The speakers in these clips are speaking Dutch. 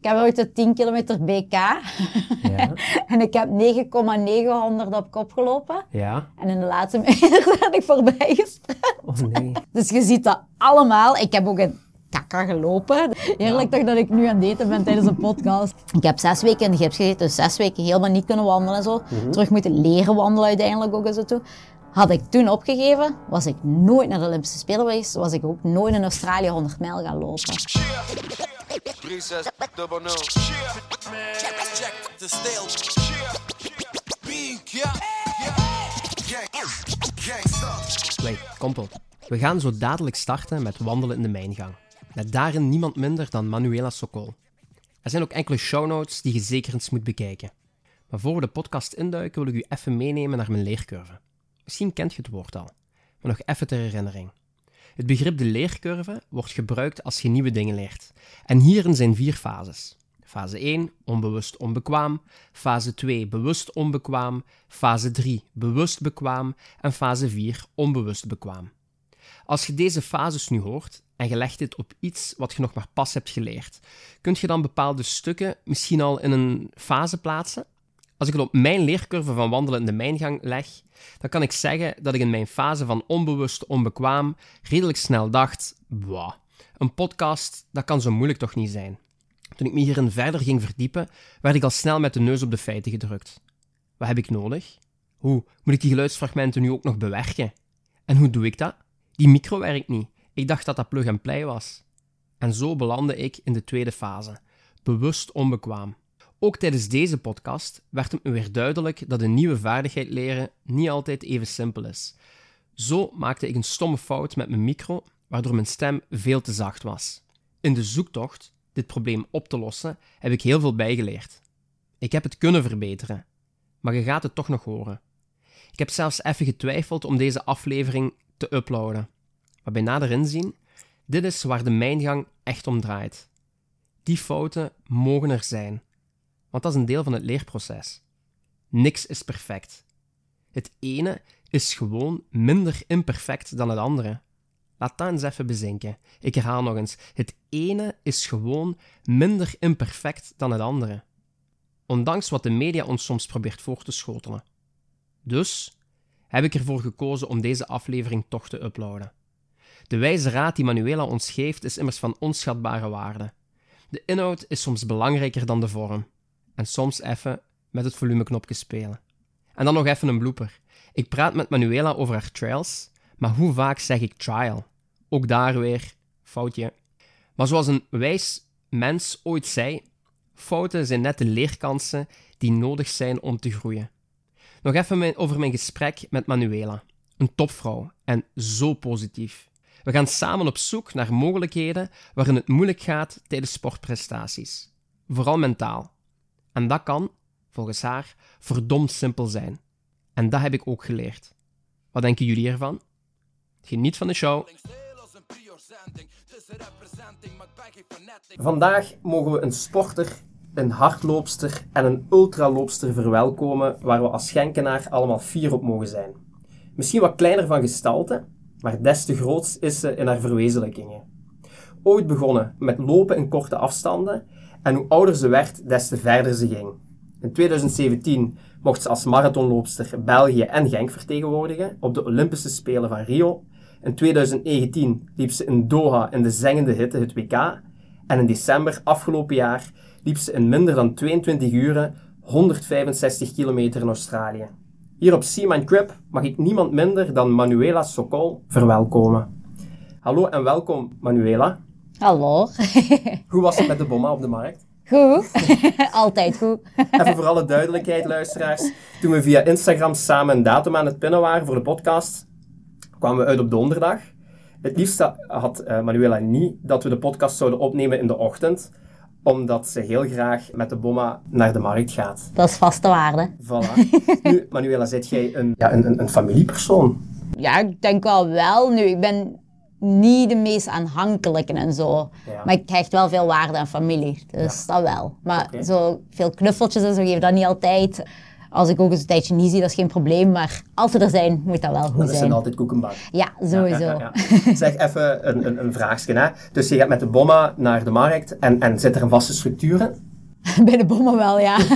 Ik heb ooit de 10 kilometer BK. Ja. en ik heb 9,900 op kop gelopen. Ja. En in de laatste meter ben ik voorbij gesprint. Oh nee. Dus je ziet dat allemaal. Ik heb ook een kakka gelopen. Heerlijk toch dat ik nu aan het eten ben tijdens een podcast. Ik heb zes weken in de gips gezeten, dus zes weken helemaal niet kunnen wandelen en zo. Terug moeten leren wandelen uiteindelijk ook en zo toe. Had ik toen opgegeven, was ik nooit naar de Olympische Spelen geweest, was ik ook nooit in Australië 100 mijl gaan lopen. Recess, double no. Check, check the steel. Wait, kompel. We gaan zo dadelijk starten met wandelen in de mijngang. Met daarin niemand minder dan Manuela Sokol. Er zijn ook enkele show notes die je zeker eens moet bekijken. Maar voor we de podcast induiken wil ik u even meenemen naar mijn leercurve. Misschien kent je het woord al, maar nog even ter herinnering. Het begrip de leercurve wordt gebruikt als je nieuwe dingen leert. En hierin zijn vier fases. Fase 1, onbewust onbekwaam. Fase 2, bewust onbekwaam. Fase 3, bewust bekwaam. En fase 4, onbewust bekwaam. Als je deze fases nu hoort en je legt dit op iets wat je nog maar pas hebt geleerd, kun je dan bepaalde stukken misschien al in een fase plaatsen? Als ik het op mijn leercurve van wandelen in de mijngang leg, dan kan ik zeggen dat ik in mijn fase van onbewust onbekwaam redelijk snel dacht: Wauw, een podcast, dat kan zo moeilijk toch niet zijn. Toen ik me hierin verder ging verdiepen, werd ik al snel met de neus op de feiten gedrukt. Wat heb ik nodig? Hoe moet ik die geluidsfragmenten nu ook nog bewerken? En hoe doe ik dat? Die micro werkt niet. Ik dacht dat dat plug and play was. En zo belandde ik in de tweede fase, bewust onbekwaam. Ook tijdens deze podcast werd het me weer duidelijk dat een nieuwe vaardigheid leren niet altijd even simpel is. Zo maakte ik een stomme fout met mijn micro, waardoor mijn stem veel te zacht was. In de zoektocht dit probleem op te lossen, heb ik heel veel bijgeleerd. Ik heb het kunnen verbeteren, maar je gaat het toch nog horen. Ik heb zelfs even getwijfeld om deze aflevering te uploaden. Maar bij nader inzien, dit is waar de mijngang echt om draait. Die fouten mogen er zijn, want dat is een deel van het leerproces. Niks is perfect. Het ene is gewoon minder imperfect dan het andere. Laat dat eens even bezinken. Ik herhaal nog eens: het ene is gewoon minder imperfect dan het andere. Ondanks wat de media ons soms probeert voor te schotelen. Dus heb ik ervoor gekozen om deze aflevering toch te uploaden. De wijze raad die Manuela ons geeft is immers van onschatbare waarde. De inhoud is soms belangrijker dan de vorm. En soms even met het volumeknopje spelen. En dan nog even een blooper. Ik praat met Manuela over haar trails, maar hoe vaak zeg ik trial? Ook daar weer foutje. Maar zoals een wijs mens ooit zei, fouten zijn net de leerkansen die nodig zijn om te groeien. Nog even over mijn gesprek met Manuela. Een topvrouw en zo positief. We gaan samen op zoek naar mogelijkheden waarin het moeilijk gaat tijdens sportprestaties. Vooral mentaal. En dat kan, volgens haar, verdomd simpel zijn. En dat heb ik ook geleerd. Wat denken jullie ervan? Geniet van de show. Vandaag mogen we een sporter, een hardloopster en een ultraloopster verwelkomen waar we als Genkenaar allemaal fier op mogen zijn. Misschien wat kleiner van gestalte, maar des te groots is ze in haar verwezenlijkingen. Ooit begonnen met lopen in korte afstanden en hoe ouder ze werd, des te verder ze ging. In 2017 mocht ze als marathonloopster België en Genk vertegenwoordigen op de Olympische Spelen van Rio. In 2019 liep ze in Doha in de zengende hitte het WK. En in december afgelopen jaar liep ze in minder dan 22 uren 165 kilometer in Australië. Hier op Seaman Crib mag ik niemand minder dan Manuela Sokol verwelkomen. Hallo en welkom Manuela. Hallo. Hoe was het met de bomma op de markt? Goed. Altijd goed. Even voor alle duidelijkheid, luisteraars. Toen we via Instagram samen een datum aan het pinnen waren voor de podcast, kwamen we uit op donderdag. Het liefst had eh, Manuela niet dat we de podcast zouden opnemen in de ochtend, omdat ze heel graag met de bomma naar de markt gaat. Dat is vaste waarde. Voilà. Nu, Manuela, zit jij een, ja, een, een, een familiepersoon? Ja, ik denk wel wel. Nu, ik ben niet de meest aanhankelijke en zo. Ja. Maar ik hecht wel veel waarde aan familie. Dus dat wel. Maar zo veel knuffeltjes en zo geef dat niet altijd. Als ik ook eens een tijdje niet zie, dat is geen probleem. Maar als ze er zijn, moet dat wel goed Dat zijn zijn. altijd koekenbakken. Ja, sowieso. Ja. Zeg even een, een, een vraagje. Hè? Dus je gaat met de bomma naar de markt en, en zit er een vaste structuur in? Bij de bommen wel, ja.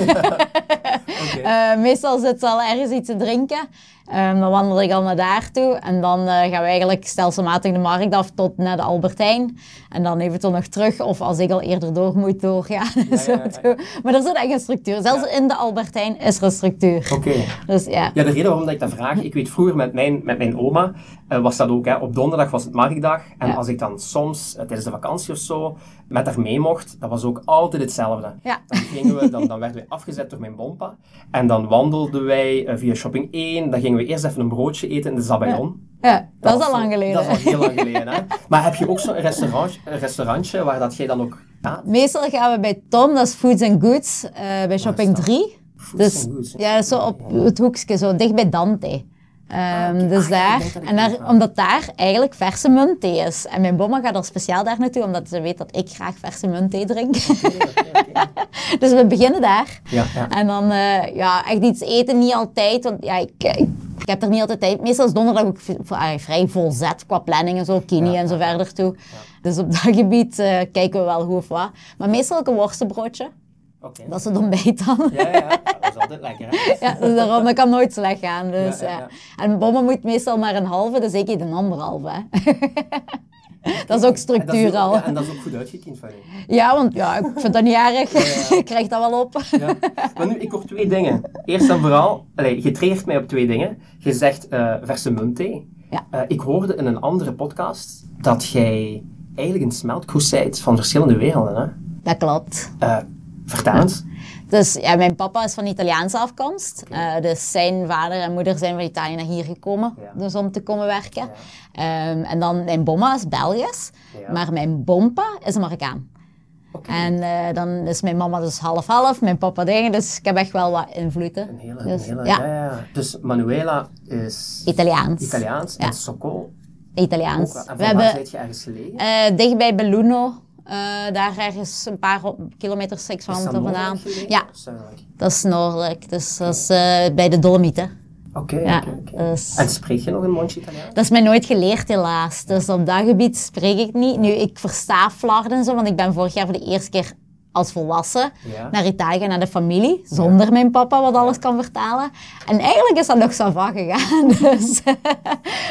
Eh, meestal zit ze al ergens iets te drinken. Ehm, dan wandel ik al naar daar toe. En dan eh, gaan we eigenlijk stelselmatig de markt af tot naar de Albertijn. En dan eventueel nog terug. Of als ik al eerder door moet, doorgaan. zo ja, ja. Maar er zit echt een structuur. Zelfs in de Albertijn is er een structuur. Oké. Dus ja. Ja, de reden waarom dat ik dat vraag, ik weet vroeger met mijn, met mijn oma, eh, was dat ook, hè, op donderdag was het marktdag. En Ja. als ik dan soms, eh, tijdens de vakantie of zo, met haar mee mocht, dat was ook altijd hetzelfde. Ja. Dan, gingen we, dan, dan werden wij afgezet door mijn bompa. En dan wandelden wij via Shopping 1. Dan gingen we eerst even een broodje eten in de Zabayon. Ja, dat, is al lang geleden. Dat is al heel lang geleden, hè. Maar heb je ook zo'n restaurant, een restaurantje waar dat jij dan ook gaat? Meestal gaan we bij Tom, dat is Foods and Goods, eh, bij Shopping dat? 3. Foods Dus and Goods, hè? ja, zo op het hoekje, zo dicht bij Dante. Ehm, oké. Dus Ah, daar, en daar, omdat daar eigenlijk verse muntthee is. En mijn bomma gaat er speciaal daar naartoe, omdat ze weet dat ik graag verse muntthee drink. dus we beginnen daar. Ja, ja. En dan, eh, ja, echt iets eten niet altijd, want ja, ik, ik, ik heb er niet altijd tijd. Meestal is donderdag ook ah, vrij vol zet qua planning en zo, kini Ja, en zo ja, verder toe. Dus op dat gebied eh, kijken we wel hoe of wat. Maar meestal ook een worstenbroodje. Dat is het ontbijt dan. Ja, ja, dat is altijd lekker, hè? Ja, dus daarom, dat kan nooit slecht gaan. Dus, Ja, ja, ja, ja. En bommen moet meestal maar een halve, dus ik eet een anderhalve. hè. dat is ook En structuur is ook- al. en dat is ook goed uitgekiend van je. Ja, want ja, ik vind dat niet erg. ik krijg dat wel op. Ja. Maar nu, ik hoor twee dingen. Eerst en vooral, allee, je triggert mij op twee dingen. Je zegt eh, verse muntthee. Ja. Eh, ik hoorde in een andere podcast dat jij eigenlijk een smeltkroes van verschillende werelden. Hè? Dat klopt. Eh, eens. Dus ja, mijn papa is van Italiaanse afkomst. Eh, dus zijn vader en moeder zijn van Italië naar hier gekomen. Ja. Dus om te komen werken. Ehm, en dan mijn bomma is Belgisch. Ja. Maar mijn bompa is Marokkaan. En eh, dan is mijn mama dus half-half, mijn papa dingen. Dus ik heb echt wel wat invloeden. Een hele, Dus, een hele, ja. Dus Manuela is Italiaans. Italiaans en Sokol Italiaans. ook. En We waar hebben je ergens gelegen? eh dicht bij Belluno, daar ergens een paar kilometer, 600 dat vandaan. Ja, dat is noordelijk. Dus dat is eh, bij de Dolomieten. Oké, Ja, dus- En spreek je nog een mondje Italiaans? Dat is mij nooit geleerd, helaas. Dus op dat gebied spreek ik niet. Nu, ik versta Vlaarden en zo, want ik ben vorig jaar voor de eerste keer als volwassen Ja. naar Italië naar de familie, zonder mijn papa wat alles kan vertalen. En eigenlijk is dat nog zo van gegaan. Dus.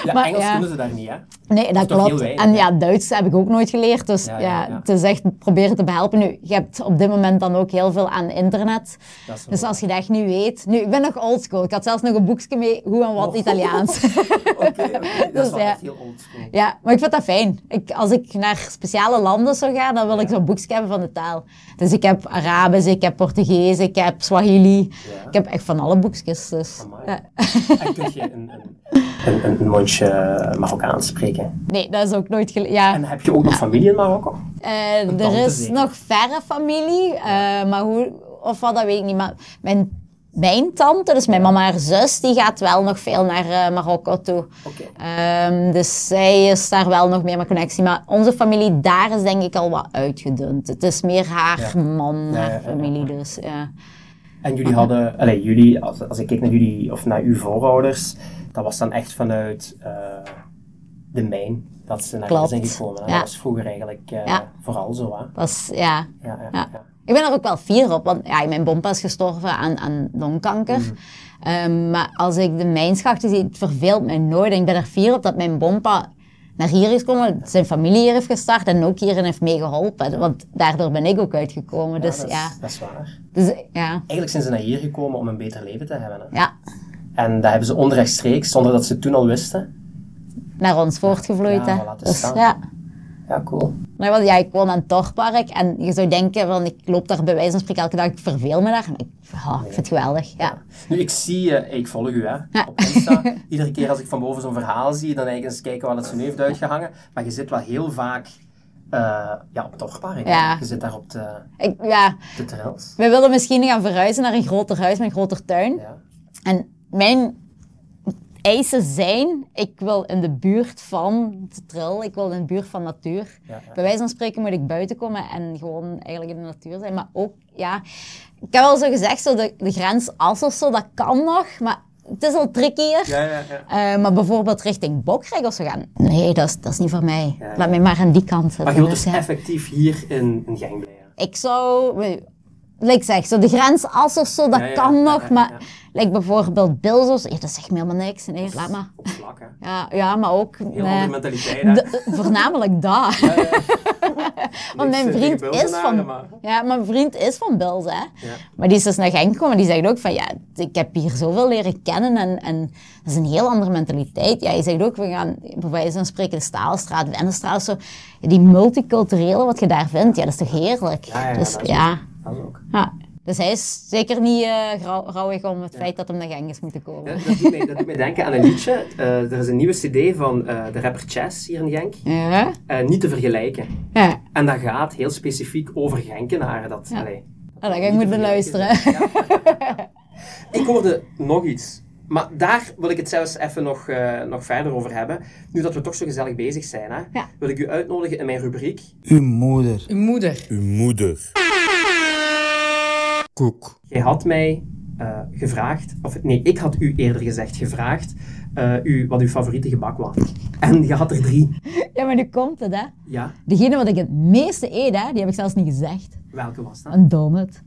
Ja, Maar Engels kunnen ze daar niet, hè? Nee, dat klopt. weinig, En ja, Duits heb ik ook nooit geleerd. Dus Ja, het is echt proberen te behelpen. Nu, je hebt op dit moment dan ook heel veel aan internet. Dus als je dat echt niet weet... Nu, ik ben nog oldschool. Ik had zelfs nog een boekje mee, hoe en wat Oh. Italiaans. Oké. Dat is Dus wel ja. echt heel oldschool. Ja, maar ik vind dat fijn. Ik, als ik naar speciale landen zou gaan, dan wil ik zo'n boekje hebben van de taal. Dus ik heb Arabisch, ik heb Portugees, ik heb Swahili. Ja. Ik heb echt van alle boekjes. Dus. Ja. En kun je een, een, een, een, mondje Marokkaans spreken? Nee, dat is ook nooit gele- Ja, En heb je ook nog familie in Marokko? eh, er is zeker? nog verre familie, eh, maar hoe of wat, dat weet ik niet. Maar mijn, mijn tante, dus mijn mama haar zus, die gaat wel nog veel naar eh, Marokko toe. Ehm, dus zij is daar wel nog meer met connectie. Maar onze familie daar is denk ik al wat uitgedund. Het is meer haar Ja. man, haar ja, ja, familie. Dus, ja. En jullie hadden, allee, jullie, als, als ik kijk naar jullie, of naar uw voorouders, dat was dan echt vanuit eh, de mijn dat ze naar hier zijn gekomen. Dat was vroeger eigenlijk eh, vooral zo, hè? Dat ja, Ja. ja. Ik ben er ook wel fier op, want ja, mijn bompa is gestorven aan, aan longkanker. Mm. Ehm, maar als ik de mijnschachten zie, het verveelt mij nooit. En ik ben er fier op dat mijn bompa naar hier is gekomen, zijn familie hier heeft gestart en ook hierin heeft meegeholpen. Want daardoor ben ik ook uitgekomen. Dus dat, ja, is, dat is waar. dus, ja, Eigenlijk zijn ze naar hier gekomen om een beter leven te hebben. Hè? ja, En dat hebben ze onrechtstreeks, zonder dat ze het toen al wisten. naar ons voortgevloeid. Ja, hè. dus ja. Ja, cool. Want ja, ik woon aan het Torpark en je zou denken van ik loop daar bij wijze van spreken elke dag, ik verveel me daar. Maar ik, vind het geweldig. Ja. Nu, ik zie, eh, ik volg u hè, Ja. op Insta. Iedere keer als ik van boven zo'n verhaal zie, dan eigenlijk eens kijken wat het ze nu heeft uitgehangen. Maar je zit wel heel vaak eh, ja, op. Ja. Je zit daar op de, Ik, ja, de trails. we willen misschien gaan verhuizen naar een groter huis met een groter tuin. Ja. En mijn eisen zijn, ik wil in de buurt van de trail, ik wil in de buurt van natuur. Ja, ja. Bij wijze van spreken moet ik buiten komen en gewoon eigenlijk in de natuur zijn. Maar ook, ja, ik heb al zo gezegd, zo de, de grens as of zo, dat kan nog, maar het is al trickier. Ja, ja, ja. Eh, maar bijvoorbeeld richting Bokrijk of zo gaan, nee, dat is, dat is niet voor mij. Laat mij maar aan die kant. Maar je wilt Dus effectief hier in, in Genk blijven. Ik zou, like ik zeg, zo de grens as of zo, dat Ja, ja, kan ja, nog, maar like bijvoorbeeld zo, ja, dat zegt me helemaal niks. Nee, laat maar. Vlak. Ja, ja, maar ook... Heel nee. andere mentaliteit, voornamelijk dat. Ja. Want mijn vriend is van... maar- Ja, mijn vriend is van Bills, hè. Ja. Maar die is dus naar Genk gekomen en die zegt ook van... Ja, ik heb hier zoveel leren kennen en, en dat is een heel andere mentaliteit. Ja, je zegt ook, we gaan bij wijze van spreken de Staalstraat, Wennestraat of zo. Die multiculturele wat je daar vindt, ja, dat is toch heerlijk? Ja, ja, dus, ja. Dat is ook. ja. Dus hij is zeker niet eh grauw- rouwig om het feit dat hij naar Genk is moeten komen. Ja, dat, doet mij, dat doet mij denken aan een liedje. Eh, er is een nieuwe cd van eh, de rapper Chess hier in Genk. Ja, Eh, niet te vergelijken. ja. En dat gaat heel specifiek over Genkenaren. Dat, Ja. allee, Oh, dat ga ik niet te moeten vergelijken luisteren. is. Ja. ik hoorde nog iets. Maar daar wil ik het zelfs even nog, eh, nog verder over hebben. Nu dat we toch zo gezellig bezig zijn, hè, Ja. wil ik u uitnodigen in mijn rubriek. Uw moeder. Uw moeder. Uw moeder. Koek. Jij had mij eh, gevraagd, of nee, ik had u eerder gezegd gevraagd, eh, u, wat uw favoriete gebak was. En je had er drie. Ja, maar nu komt het, hè. Ja, Degene wat ik het meeste eet, hè, die heb ik zelfs niet gezegd. welke was dat? Een donut.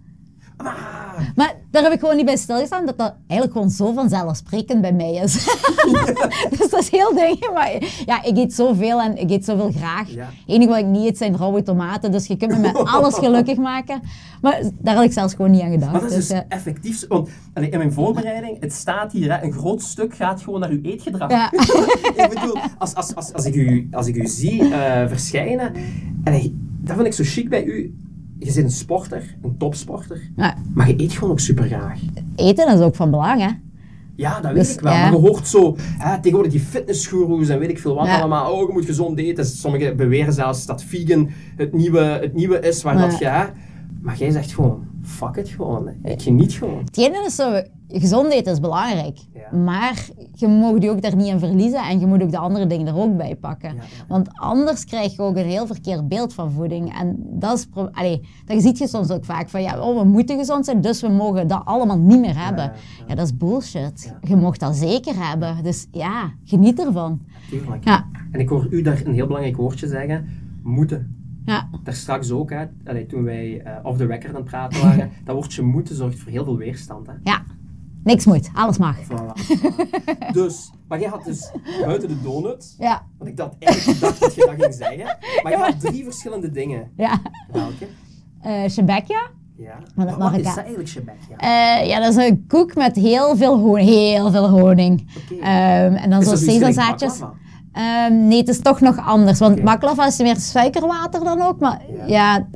Ah, Maar daar heb ik gewoon niet bij stilgestaan dat dat eigenlijk gewoon zo vanzelfsprekend bij mij is. dus dat is heel ding. Maar ja, ik eet zoveel en ik eet zoveel graag. Ja. Het enige wat ik niet eet zijn rauwe tomaten. Dus je kunt me met alles gelukkig maken. Maar daar had ik zelfs gewoon niet aan gedacht. Maar dat is dus, dus ja. effectief. Want allee, in mijn voorbereiding, het staat hier, hè, een groot stuk gaat gewoon naar uw eetgedrag. Ja. ik bedoel, als, als, als, als, ik u, als ik u zie eh, verschijnen, allee, dat vind ik zo chic bij u. Je bent een sporter, een topsporter, Ja. maar je eet gewoon ook super graag. Eten is ook van belang, hè. Ja, dat weet Dus, ik wel. ja. Maar je hoort zo, hè, tegenwoordig die fitnessgoeroes en weet ik veel wat Ja. allemaal. Oh, je moet gezond eten. Sommigen beweren zelfs dat vegan het nieuwe, het nieuwe is waar dat je... Hè, maar jij zegt gewoon, fuck it gewoon. hè. Ik geniet gewoon. Het ene is zo, gezond eten is belangrijk. Ja. Maar je mag je ook daar niet in verliezen en je moet ook de andere dingen er ook bij pakken. Ja, ja. Want anders krijg je ook een heel verkeerd beeld van voeding. En dat is, allee, dat zie je soms ook vaak van, ja, oh, we moeten gezond zijn, dus we mogen dat allemaal niet meer hebben. Ja, dat is bullshit. Je mag dat zeker hebben. Dus ja, geniet ervan. Ja, En ik hoor u daar een heel belangrijk woordje zeggen. Moeten. Ja, Daar straks ook, hè, allee, toen wij eh, off the record aan het praten waren, dat woordje moeten zorgt voor heel veel weerstand. Hè. ja. Niks moet, alles mag. Voilà. dus, maar jij had dus buiten de donut, Ja, want ik had eigenlijk dat je dat ging zeggen, maar je had drie verschillende dingen. ja. Welke? Shebekja. Ja. Maar dat wat is dat eigenlijk, Shebek? Ja. Eh, ja, dat is een koek met heel veel honing. Heel veel honing. Ehm, en dan Is zo sesamzaadjes. Ehm, nee, het is toch nog anders. Want Oké. baklava is meer suikerwater dan ook. Maar Ja. ja,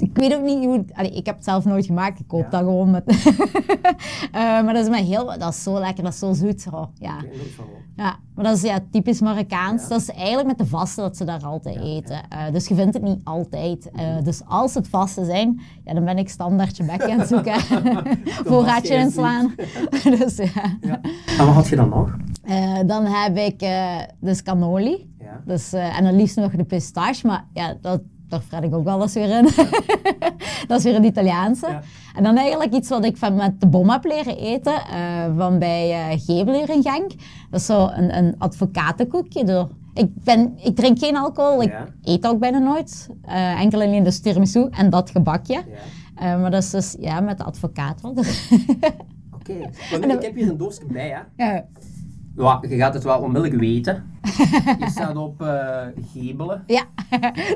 ik weet ook niet hoe... Allee, ik heb het zelf nooit gemaakt. Ik koop Ja. dat gewoon met... Eh, maar dat is, maar heel, dat is zo lekker, dat is zo zoet. Oh, ja. Ja, maar dat is ja, typisch Marokkaans. Ja. Dat is eigenlijk met de vasten dat ze daar altijd eten. Eh, dus je vindt het niet altijd. Eh, Mhm. dus als het vasten zijn, ja, dan ben ik standaardje bekje aan het zoeken. Voorraadje inslaan. dus ja. Ja. En wat had je dan nog? Dan heb ik dus cannoli. Ja. Dus, en dan liefst nog de pistache, maar ja, dat, daar fret ik ook wel eens weer in. dat is weer een Italiaanse. Ja. En dan eigenlijk iets wat ik van met de bom heb leren eten, eh, van bij eh Gebel in Genk. Dat is zo een, een advocatenkoekje. Door. Ik, ben, ik drink geen alcohol, ik Ja. eet ook bijna nooit. Eh, enkel alleen de tiramisu en dat gebakje. Ja. Maar dat is dus ja, met de advocaat. Oké. Nu, ik heb hier een doosje bij, hè. ja. Ja, je gaat het wel onmiddellijk weten. Je staat op eh gebelen. ja,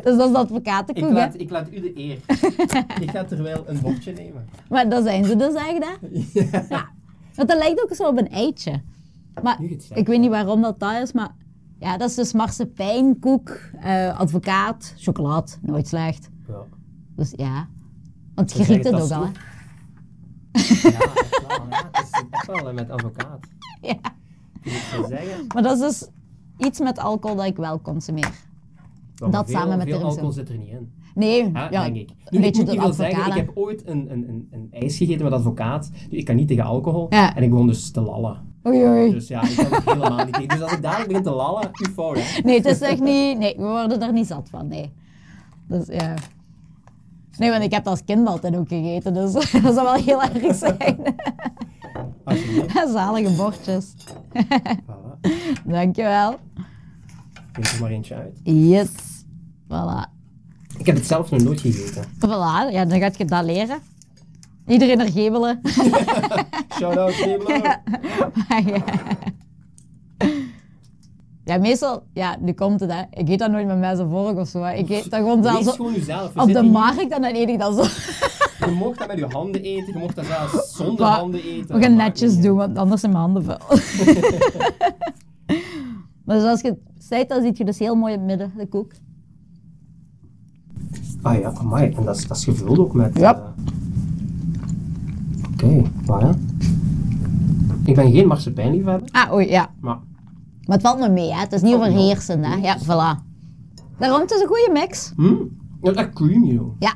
dus dat is de Ik hè. laat, ik laat u de eer. ik ga terwijl een bordje nemen. Maar dat zijn ze dus echt, hè? Ja. Want dat lijkt ook zo op een eitje. Maar ik weet niet waarom dat dat is, maar ja, dat is dus marsepein, eh advocaat, chocolade, nooit slecht. Ja. Dus ja, want je riekt het ook al, hè? Ja, echt wel. Ja. Het is echt wel met advocaat. Ja. Zeggen. Maar dat is dus iets met alcohol dat ik wel consumeer. Maar Dat veel, samen met veel alcohol zit er niet in. Nee, ja, denk ik. een ik beetje moet zeggen, ik heb ooit een, een, een, een ijs gegeten met advocaat. Ik kan niet tegen alcohol. Ja. En ik begon dus te lallen. Oei, oei. Dus ja, ik kan het helemaal niet tegen. Dus als ik dadelijk begin te lallen, uw fout. Nee, het is echt niet... Nee, we worden er niet zat van, nee. Dus ja... Nee, want ik heb als kind altijd ook gegeten, dus dat zou wel heel erg zijn. Alsjeblieft. Zalige bordjes. Voilà. Dankjewel. Neem er maar eentje uit. Yes. Voilà. Ik heb het zelf nog nooit gegeten. Voilà, ja, dan gaat je dat leren. Iedereen er gebelen. Shout-out, Gebelo. ja. Ja, meestal, ja, nu komt het hè. Ik eet dat nooit met mensen vork of zo. hè. Ik eet dat gewoon jezelf. We op de markt en dan eet ik dat zo. Je mocht dat met je handen eten, je mocht dat zelfs zonder Maar handen eten. We gaan netjes doen, want anders zijn mijn handen vuil. maar zoals je zei, dan ziet je dus heel mooi in het midden, de koek. Ah ja, amai. En dat is, dat is gevuld ook met... Ja. eh, Oké, voilà. Ik ben geen marsepeinliefhebber, Ah, oei, ja. maar Maar het valt me mee, hè. Het is niet overheersend, hè. Ja, voilà. Daarom, het is een goede mix. hm, is echt creamy joh. Ja,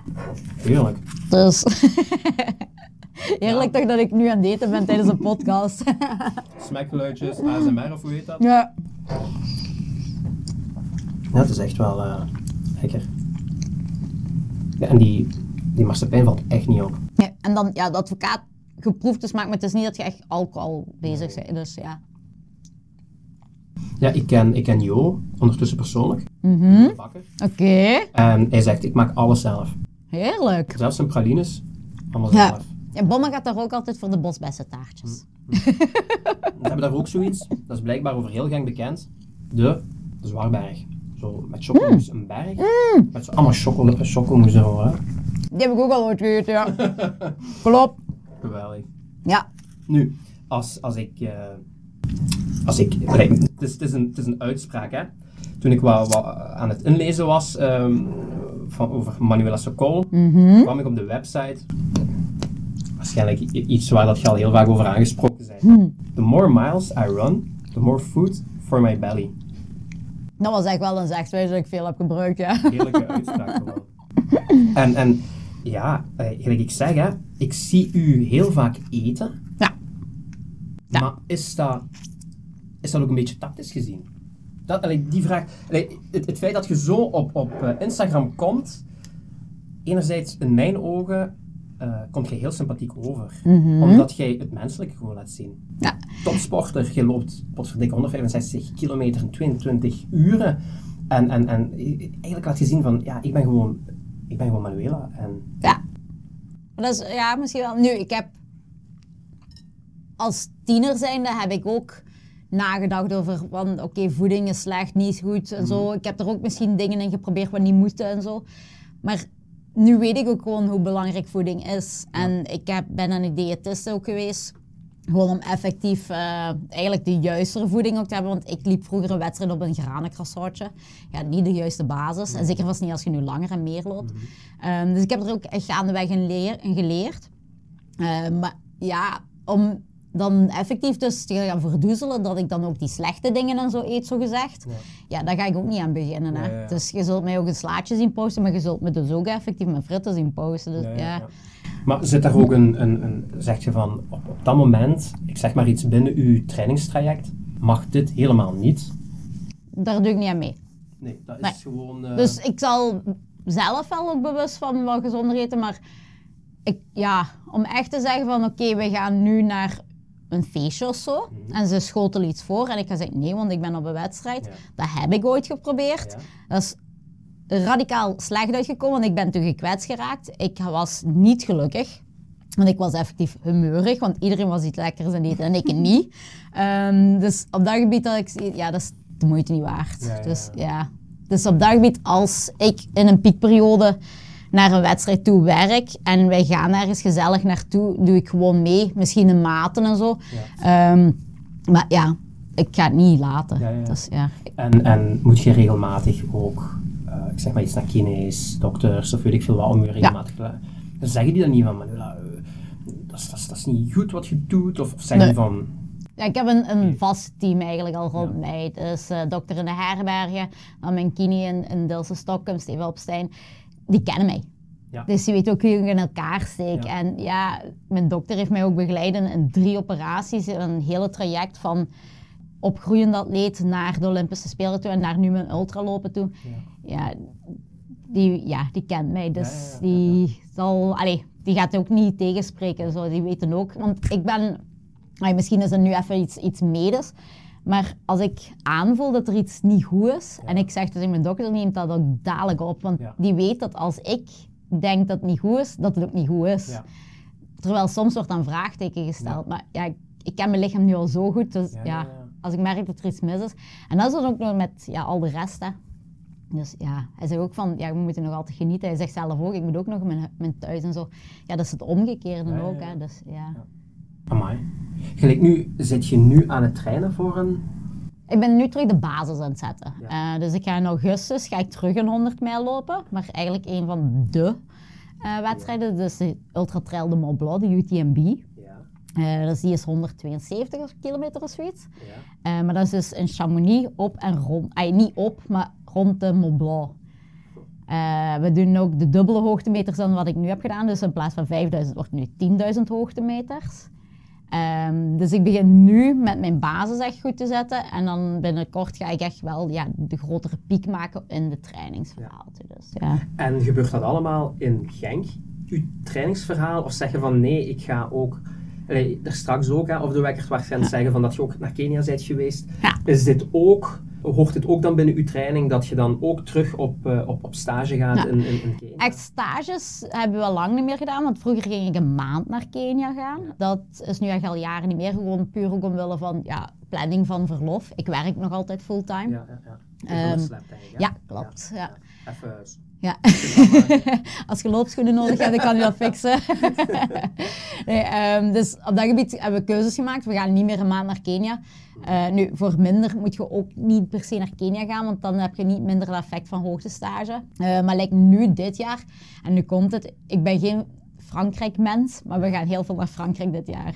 Heerlijk. dus... Heerlijk toch dat ik nu aan het eten ben tijdens een podcast. Smaakgeluidjes, ASMR of hoe heet dat? ja. Ja, het is echt wel eh, lekker. Ja, en die, die marsepein valt echt niet op. Ja, En dan, ja, de advocaat geproefde smaak, maar het is niet dat je echt alcohol bezig bent. Dus ja. Ja, ik ken, ik ken Jo, ondertussen persoonlijk, Mhm. bakker. Oké, En hij zegt, ik maak alles zelf. heerlijk. Zelfs zijn pralines, allemaal Ja. zelf. En Bomma gaat daar ook altijd voor de bosbessentaartjes. We hebben daar ook zoiets, dat is blijkbaar over heel gang bekend, de, de Zwaarberg. Zo met chocomousse, een berg, met zo allemaal chocolade, chocomousse ervoor. Hè. Die heb ik ook al ooit gegeten, ja. Klopt. Geweldig. Ja. Nu, als, als ik. eh, als ik het, is, het, is een, het is een uitspraak, hè? Toen ik wat, wat aan het inlezen was ehm, van, over Manuela Sokol, kwam ik op de website. Waarschijnlijk iets waar dat je al heel vaak over aangesproken bent. The more miles I run, the more food for my belly. Dat was echt wel een zegswijze dat ik veel heb gebruikt, ja. Heerlijke uitspraak gewoon. En, en ja, eh, gelijk ik zeg, hè, ik zie u heel vaak eten. Ja. Ja. Maar is dat, is dat ook een beetje tactisch gezien? Dat, allee, die vraag, allee, het, het feit dat je zo op, op eh, Instagram komt, enerzijds in mijn ogen, eh komt je heel sympathiek over. Omdat jij het menselijke gewoon laat zien. Ja. Topsporter, je loopt potverdikke 165 kilometer in 22 uren. En, en, en eigenlijk laat je zien van, ja, ik ben gewoon, ik ben gewoon Manuela. En Ja. Dat is, ja, misschien wel. Nu, ik heb als tiener zijnde heb ik ook nagedacht over van oké, voeding is slecht, niet goed en zo. Ik heb er ook misschien dingen in geprobeerd wat niet moesten en zo. Maar nu weet ik ook gewoon hoe belangrijk voeding is. En ik heb, ben aan een diëtiste ook geweest. Gewoon om effectief eh, eigenlijk de juistere voeding ook te hebben. Want ik liep vroeger een wedstrijd op een granencroissantje. Ja, niet de juiste basis. En zeker vast niet als je nu langer en meer loopt. Ehm, dus ik heb er ook echt gaandeweg in, leer, in geleerd. Eh, maar ja, om dan effectief dus te gaan verdoezelen dat ik dan ook die slechte dingen en zo eet, zo gezegd. Ja, daar ga ik ook niet aan beginnen. Hè. Ja, ja. Dus je zult mij ook een slaatje zien posten, maar je zult me dus ook effectief mijn fritten zien posten. Dus ja, Maar zit daar ook een, een, een zeg je van, op, op dat moment, ik zeg maar iets binnen uw trainingstraject, mag dit helemaal niet? daar doe ik niet aan mee. Nee, dat is Nee. gewoon... eh, Dus ik zal zelf wel ook bewust van wat gezonder eten, maar ik, ja, om echt te zeggen van oké, we gaan nu naar een feestje of zo Mhm. en ze schotelen iets voor en ik ga zeggen nee, want ik ben op een wedstrijd. Ja. Dat heb ik ooit geprobeerd. Ja. Dat is radicaal slecht uitgekomen, want ik ben toen gekwetst geraakt. Ik was niet gelukkig. Want ik was effectief humeurig, want iedereen was iets lekkers het eten en ik niet. Ehm, dus op dat gebied dat ik, ja, dat is de moeite niet waard. Ja, Dus ja, dus op dat gebied, als ik in een piekperiode naar een wedstrijd toe werk en wij gaan ergens gezellig naartoe, doe ik gewoon mee, misschien in maten en zo. Ehm, maar ja, ik ga het niet laten. Ja. Dus. En, en moet je regelmatig ook, eh, ik zeg maar iets naar kines, dokters of weet ik veel wat, om je regelmatig te. Dan zeggen die dan niet van, Manuela, eh, dat, is, dat, is, dat is niet goed wat je doet, of, of zeggen Nee. die van, Ja, ik heb een, een vast team eigenlijk al rond mij. Dus eh, dokter in de Herbergen, dan mijn kine in, in Dilse Stockholm, Steven Opstein. Die kennen mij. Ja. Dus je weet ook hoe je in elkaar steekt. Ja. En ja, mijn dokter heeft mij ook begeleid in, in drie operaties. Een hele traject van opgroeiende atleet naar de Olympische Spelen toe en naar nu mijn ultralopen toe. Ja, die, ja, die kent mij. Dus die zal, allee, die gaat ook niet tegenspreken. Zo. Die weten ook. Want ik ben, misschien is het nu even iets, iets medisch. Maar als ik aanvoel dat er iets niet goed is, en ik zeg tegen mijn dokter, neemt dat ook dadelijk op. Want Ja. die weet dat als ik denk dat het niet goed is, dat het ook niet goed is. Ja. Terwijl soms wordt dan vraagteken gesteld. Maar ja, ik, ik ken mijn lichaam nu al zo goed. Dus Ja, als ik merk dat er iets mis is. En dat is dan ook nog met ja, al de rest. Hè. Dus ja, hij zegt ook van, ja, we moeten nog altijd genieten. Hij zegt zelf ook, ik moet ook nog mijn, mijn thuis en zo. Ja, dat is het omgekeerde ook. Hè. Dus, ja. Amai. Gelijk nu, zit je nu aan het trainen voor een... Ik ben nu terug de basis aan het zetten. Ja. Eh, dus ik ga in augustus ga ik terug een 100 mijl lopen. Maar eigenlijk een van de eh, wedstrijden. Dus de Ultra Trail de Mont Blanc, de UTMB. Ja, Eh, dus die is 172 kilometer of zoiets. ja. Maar dat is dus in Chamonix op en rond. ay, niet op, maar rond de Mont Blanc. We doen ook de dubbele hoogtemeters dan wat ik nu heb gedaan. Dus in plaats van 5000 wordt het nu 10.000 hoogtemeters. Ehm, dus ik begin nu met mijn basis echt goed te zetten. En dan binnenkort ga ik echt wel ja, de grotere piek maken in de trainingsverhaal. Dus, ja. En gebeurt dat allemaal in Genk, uw trainingsverhaal? Of zeggen van nee, ik ga ook... Allee, er straks ook, hè, of de wekkert waarschijnlijk zeggen van dat je ook naar Kenia bent geweest. Ja. Is dit ook, hoort het ook dan binnen uw training dat je dan ook terug op, eh, op, op stage gaat in, in, in Kenia? Echt stages hebben we lang niet meer gedaan, want vroeger ging ik een maand naar Kenia gaan. Dat is nu echt al jaren niet meer, gewoon puur ook omwille van ja, planning van verlof. Ik werk nog altijd fulltime. Ja, ja, ja. Hè? ja, klopt, ja. Even... Ja. Als je loopschoenen nodig hebt, dan kan je dat fixen. nee, ehm, dus op dat gebied hebben we keuzes gemaakt. We gaan niet meer een maand naar Kenia. Eh, nu, voor minder moet je ook niet per se naar Kenia gaan, want dan heb je niet minder het effect van hoogtestage. Eh maar lijkt nu dit jaar, en nu komt het, ik ben geen Frankrijk-mens, maar we gaan heel veel naar Frankrijk dit jaar.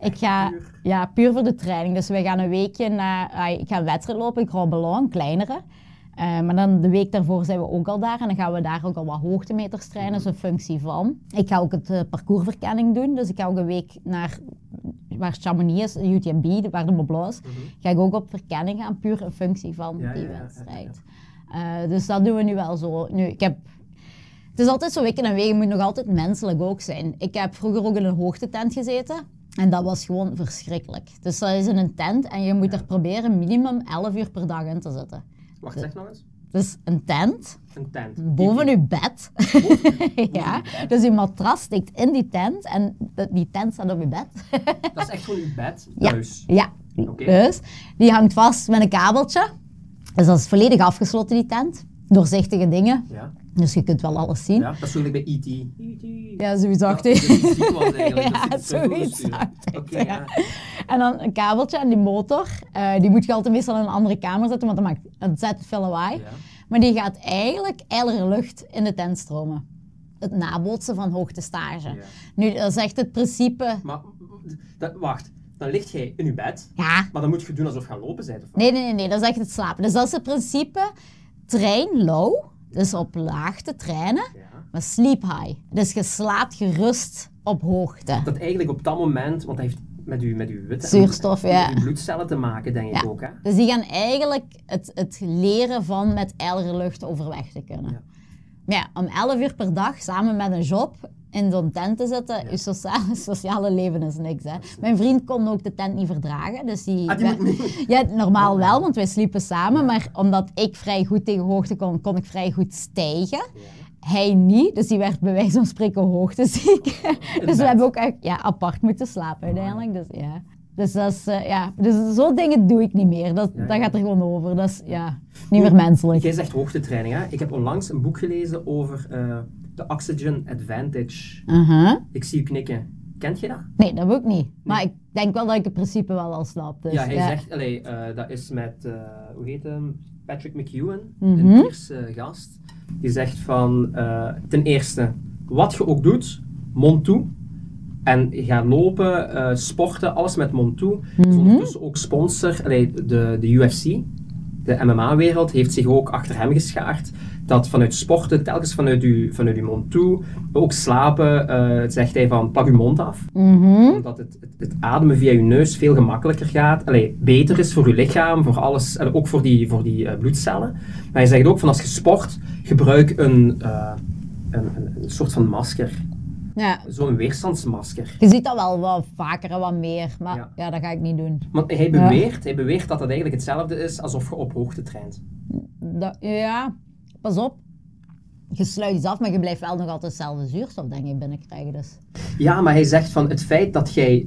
Ik ga, puur? ja, puur voor de training. Dus we gaan een weekje naar, ah, ik ga een wedstrijd lopen, ik Grand Ballon, kleinere. Eh, maar dan de week daarvoor zijn we ook al daar en dan gaan we daar ook al wat hoogtemeters trainen, dus een functie van. Ik ga ook het eh, parcoursverkenning doen, dus ik ga ook een week naar waar Chamonix is, UTMB, waar de Mont Blanc is. Ga ik ook op verkenning gaan, puur een functie van Ja, die ja, ja, ja, wedstrijd. Eh, dus dat doen we nu wel zo. Nu, ik heb het is altijd zo weken en wegen, moet nog altijd menselijk ook zijn. Ik heb vroeger ook in een hoogtetent gezeten. En dat was gewoon verschrikkelijk. Dus dat is in een tent en je moet er proberen minimum 11 uur per dag in te zitten. Wacht, zeg nog eens. Dus een tent, Een tent. boven uw bed. ja, dus je matras steekt in die tent en die tent staat op je bed. Dat is echt gewoon uw bed Ja. thuis. Ja, Oké. dus die hangt vast met een kabeltje. Dus dat is volledig afgesloten, die tent. Doorzichtige dingen, Ja. Dus je kunt wel alles zien. ja, dat is eigenlijk bij E.T. E.T. Ja, zoiets Dat dacht dat ik. die ziek was eigenlijk. Ja, zoiets dacht ik, Oké, ja. ja. En dan een kabeltje en die motor, eh, die moet je altijd meestal in een andere kamer zetten, want dat maakt ontzettend veel lawaai. Ja. Maar die gaat eigenlijk ijlere lucht in de tent stromen. Het nabootsen van hoogtestage. Ja. Nu, dat is echt het principe... Maar, dat, wacht. Dan ligt jij in je bed, Ja, maar dan moet je doen alsof je gaan lopen bent. Of wat? nee, nee, nee, nee, dat is echt het slapen. Dus dat is het principe train low, dus op laagte trainen, Ja. maar sleep high. Dus je slaapt gerust op hoogte. Dat eigenlijk op dat moment, want dat heeft met uw, met uw witte Zuurstof, met ja. uw bloedcellen te maken, denk ik ook. Hè? Dus die gaan eigenlijk het, het leren van met ijlere lucht overweg te kunnen. Ja. Maar ja, om 11 uur per dag samen met een job in zo'n tent te zitten, je sociale, sociale leven is niks. Hè. Mijn vriend kon ook de tent niet verdragen. Dus die, Ah, die. Ja, normaal wel, want wij sliepen samen. Maar omdat ik vrij goed tegen hoogte kon, kon ik vrij goed stijgen. Hij niet, dus die werd bij wijze van spreken hoogteziek. dus bed. we hebben ook echt ja, apart moeten slapen uiteindelijk. Dus ja. Dus, dat is, eh, ja. dus zo'n dingen doe ik niet meer. Dat, Ja, dat gaat er gewoon over. Dat is ja, niet meer menselijk. Jij zegt hoogtetraining. Hè? Ik heb onlangs een boek gelezen over eh, de Oxygen Advantage. Aha. Ik zie u knikken. Kent je dat? Nee, dat ik niet. Maar ik denk wel dat ik het principe wel al snap. Dus, ja, hij zegt, allee, eh, dat is met, eh, hoe heet hem? Patrick McEwen, Mhm. een Ierse gast. Die zegt van, eh, ten eerste, wat je ook doet, mond toe. En ga lopen, sporten, alles met mond toe. Mhm. Dus ondertussen ook sponsor, allee, de, de UFC, de MMA-wereld, heeft zich ook achter hem geschaard. Dat vanuit sporten, telkens vanuit uw, vanuit uw mond toe, ook slapen, eh, zegt hij van pak uw mond af. Omdat het, het, het ademen via uw neus veel gemakkelijker gaat. Allee, beter is voor uw lichaam, voor alles, en ook voor die, voor die eh, bloedcellen. Maar hij zegt ook van als je sport, gebruik een, eh, een, een, een soort van masker. Ja. Zo'n weerstandsmasker. Je ziet dat wel wat vaker en wat meer, maar Ja. ja, dat ga ik niet doen. Want hij beweert, hij beweert dat dat eigenlijk hetzelfde is alsof je op hoogte traint. Dat, ja, pas op. Je sluit iets af, maar je blijft wel nog altijd dezelfde zuurstof, denk ik, binnenkrijgen. Dus. Ja, maar hij zegt van het feit dat jij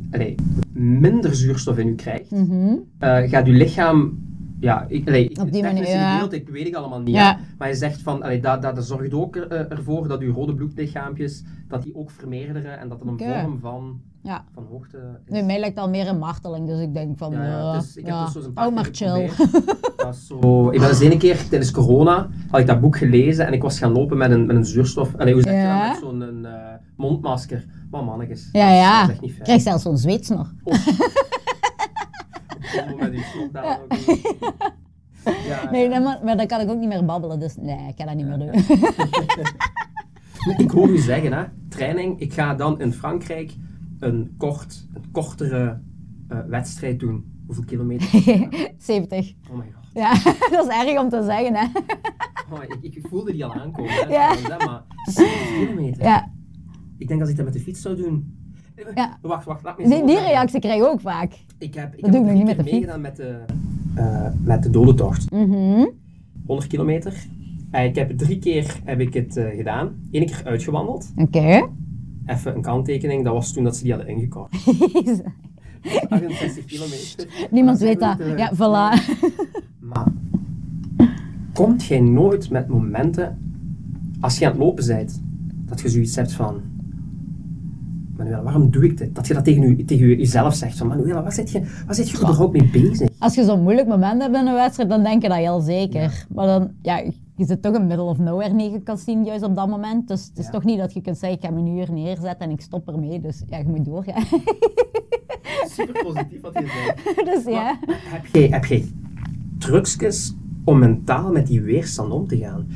minder zuurstof in je krijgt, eh, gaat je lichaam. Ja, ik, allee, Mhm. Op die het manier, ja. ik weet ik allemaal niet. Ja. Maar hij zegt van, allee, dat, dat, dat zorgt ook er, eh, ervoor dat je rode bloedlichaampjes, dat die ook vermeerderen en dat het een vorm van, Ja. van hoogte is. Nu, mij lijkt al meer een marteling, dus ik denk van, Ja, dus ik heb dus zo eens een paar oh, maar chill. zo, ik ben eens ene keer tijdens corona, had ik dat boek gelezen en ik was gaan lopen met een, met een zuurstof, allee, hoe zeg je dat, met zo'n een, eh, mondmasker. Maar mannetjes, Ja, ja. dat is echt niet fijn. Krijg zelfs zo'n zweets nog. Combo met die ook. Ja, Nee, maar, maar dan kan ik ook niet meer babbelen, dus nee, ik ga dat niet meer doen. Ik hoor u zeggen, hè, training, ik ga dan in Frankrijk een, kort, een kortere eh, wedstrijd doen. Hoeveel kilometer? 70. Oh my god. Ja, dat is erg om te zeggen, hè. Oh, ik, ik voelde die al aankomen. Hè, Ja. maar 70 kilometer. Ja, Ik denk als ik dat met de fiets zou doen. Ja. Wacht, wacht, laat me die, die reactie krijg ik ook vaak. Ik heb, ik Dat heb doe ik nog drie niet met de meegedaan met de, eh, met de dodentocht. Mhm. 100 kilometer. En ik heb drie keer heb ik het eh, gedaan. Eén keer uitgewandeld. Oké. Even een kanttekening, dat was toen dat ze die hadden ingekort. 68 kilometer. Niemand weet dat. eh, Ja, voilà. Maar komt jij nooit met momenten, als je aan het lopen bent, dat je zoiets hebt van, Manuela, waarom doe ik dit? Dat je dat tegen, u, tegen u- jezelf zegt, van Manuela, waar zit je, waar zit je überhaupt mee bezig? Als je zo'n moeilijk moment hebt in een wedstrijd, dan denk je dat heel zeker. Maar dan, ja, je zit toch in middle of nowhere je kan zien juist op dat moment. Dus het is Ja. toch niet dat je kunt zeggen, ik ga me nu hier neerzetten en ik stop ermee. Dus ja, je moet doorgaan. Super positief wat je zegt. dus ja. Heb jij, heb jij trucjes om mentaal met die weerstand om te gaan?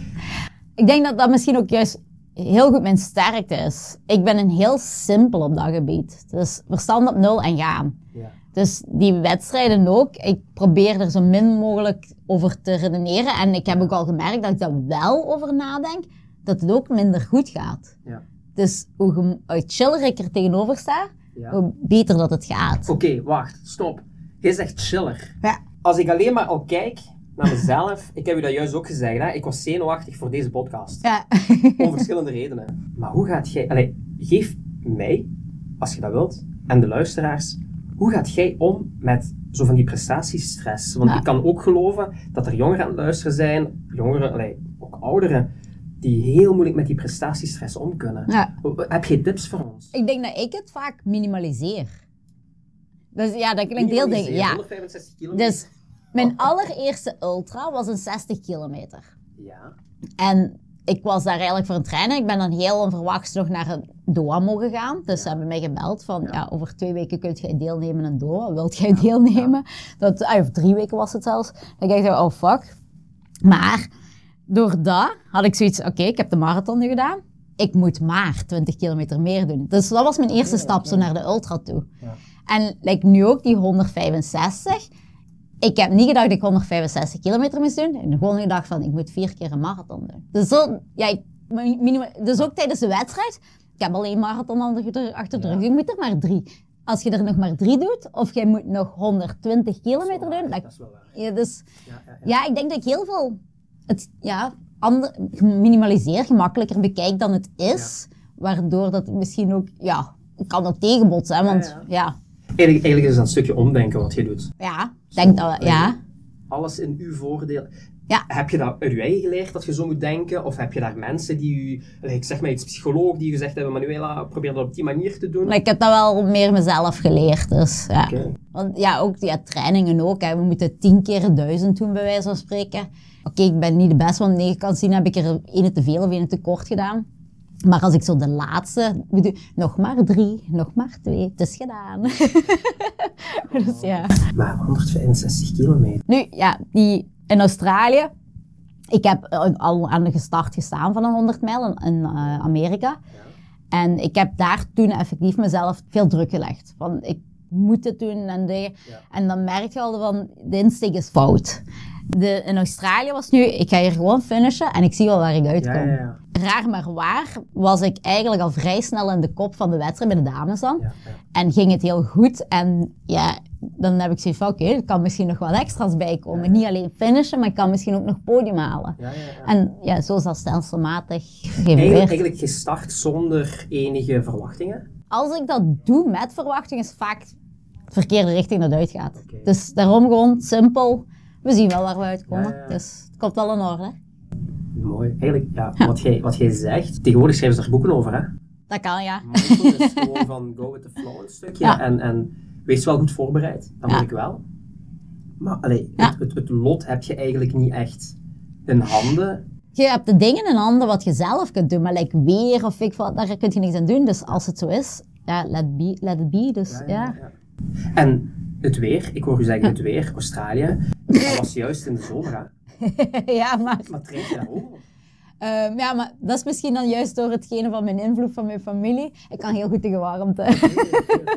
Ik denk dat dat misschien ook juist heel goed mijn sterkte is. Ik ben een heel simpel op dat gebied. Dus verstand op nul en gaan. Ja. Dus die wedstrijden ook, ik probeer er zo min mogelijk over te redeneren. En ik heb ook al gemerkt dat ik daar wel over nadenk, dat het ook minder goed gaat. Ja. Dus hoe, chiller ik er tegenover sta, Ja. hoe beter dat het gaat. Oké, wacht, stop. Jij zegt chiller. Ja. Als ik alleen maar al kijk naar mezelf, ik heb u dat juist ook gezegd, hè? ik was zenuwachtig voor deze podcast. Ja. Om verschillende redenen. Maar hoe gaat jij... Allee, geef mij, als je dat wilt, en de luisteraars, hoe gaat jij om met zo van die prestatiestress? Want Ja. ik kan ook geloven dat er jongeren aan het luisteren zijn, jongeren, allee, ook ouderen, die heel moeilijk met die prestatiestress om kunnen. Ja. Heb je tips voor ons? Ik denk dat ik het vaak minimaliseer. Dus ja, dat klinkt heel ding. Ja. 165 kilometer? Dus mijn allereerste ultra was een 60 kilometer. Ja. En ik was daar eigenlijk voor een trainen. Ik ben dan heel onverwachts nog naar Doha mogen gaan. Dus ze hebben mij gebeld van, ja. over twee weken kunt jij deelnemen in Doha. Wilt jij deelnemen? Dat, ah, of drie weken was het zelfs. Dan dacht ik, oh fuck. Maar door dat had ik zoiets, oké, ik heb de marathon nu gedaan. Ik moet maar 20 kilometer meer doen. Dus dat was mijn eerste stap zo naar de ultra toe. Ja. En like, nu ook die 165. Ik heb niet gedacht dat ik 165 kilometer moest doen. Ik heb gewoon gedacht van, ik moet vier keer een marathon doen. Dus, zo, ja, ik- dus ook tijdens de wedstrijd. Ik heb alleen marathon achter de rug. Je moet er maar drie. Als je er nog maar drie doet, of jij moet nog 120 kilometer doen. Dat is wel waar. ja, dus, Ja, ja, ja. ja, ik denk dat ik heel veel het ja, ander, minimaliseer, gemakkelijker bekijk dan het is. Waardoor dat misschien ook, ja, kan ook tegenbotsen. Hè, want Ja, ja, Eigenlijk, eigenlijk is dat een stukje omdenken wat je doet. ja, ik denk dat we, ja. Alles in uw voordeel. Ja. Heb je dat uit je eigen geleerd dat je zo moet denken? Of heb je daar mensen die u, ik zeg maar iets psycholoog, die gezegd hebben, Manuela, probeer dat op die manier te doen? Maar ik heb dat wel meer mezelf geleerd, dus ja. Want ja, ook ja, trainingen ook. Hè. We moeten tien keer duizend doen, bij wijze van spreken. Oké, ik ben niet de beste, want negen kan zien heb ik er ene te veel of ene te kort gedaan. Maar als ik zo de laatste, bedoel, nog maar drie, nog maar twee, het is gedaan. dus ja. Maar 165 kilometer. Nu, ja, die in Australië, Ik heb eh, al aan de start gestaan van een 100 mijl in, in, eh, Amerika. En ik heb daar toen effectief mezelf veel druk gelegd. Van ik moet het doen en dingen. En dan merk je al van, de insteek is fout. De, in Australië was nu, ik ga hier gewoon finishen en ik zie wel waar ik uitkom. Ja, ja, ja. Raar maar waar was ik eigenlijk al vrij snel in de kop van de wedstrijd bij de dames dan. En ging het heel goed. En ja, dan heb ik zoiets van, oké, er kan misschien nog wel extra's bij komen. Niet alleen finishen, maar ik kan misschien ook nog podium halen. Ja, ja, ja. En ja, zo is dat stelselmatig Eigenlijk, eigenlijk gestart zonder enige verwachtingen. Als ik dat doe met verwachting, is vaak de verkeerde richting dat uitgaat. Dus daarom gewoon simpel. We zien wel waar we uitkomen. Ja, ja, ja. Dus het komt wel in orde. Mooi. Eigenlijk, ja, Wat, jij, wat jij zegt, tegenwoordig schrijven ze er boeken over, hè? Dat kan, ja. Mindfulness is gewoon van go with the flow een stukje. Ja. En, en wees wel goed voorbereid. Dat moet ik wel. Maar allee, het, het, het lot heb je eigenlijk niet echt in handen. Je hebt de dingen in handen wat je zelf kunt doen, maar like weer of ik wat, daar kun je niks aan doen. Dus als het zo is, ja, let, be, let it be. Dus ja. En het weer, ik hoor u zeggen het weer, Australië. Dat was juist in de zomer, hè? ja, maar, Maar train je daar ook op? ehm, ja, maar dat is misschien dan juist door hetgene van mijn invloed van mijn familie. Ik kan heel goed tegen warmte.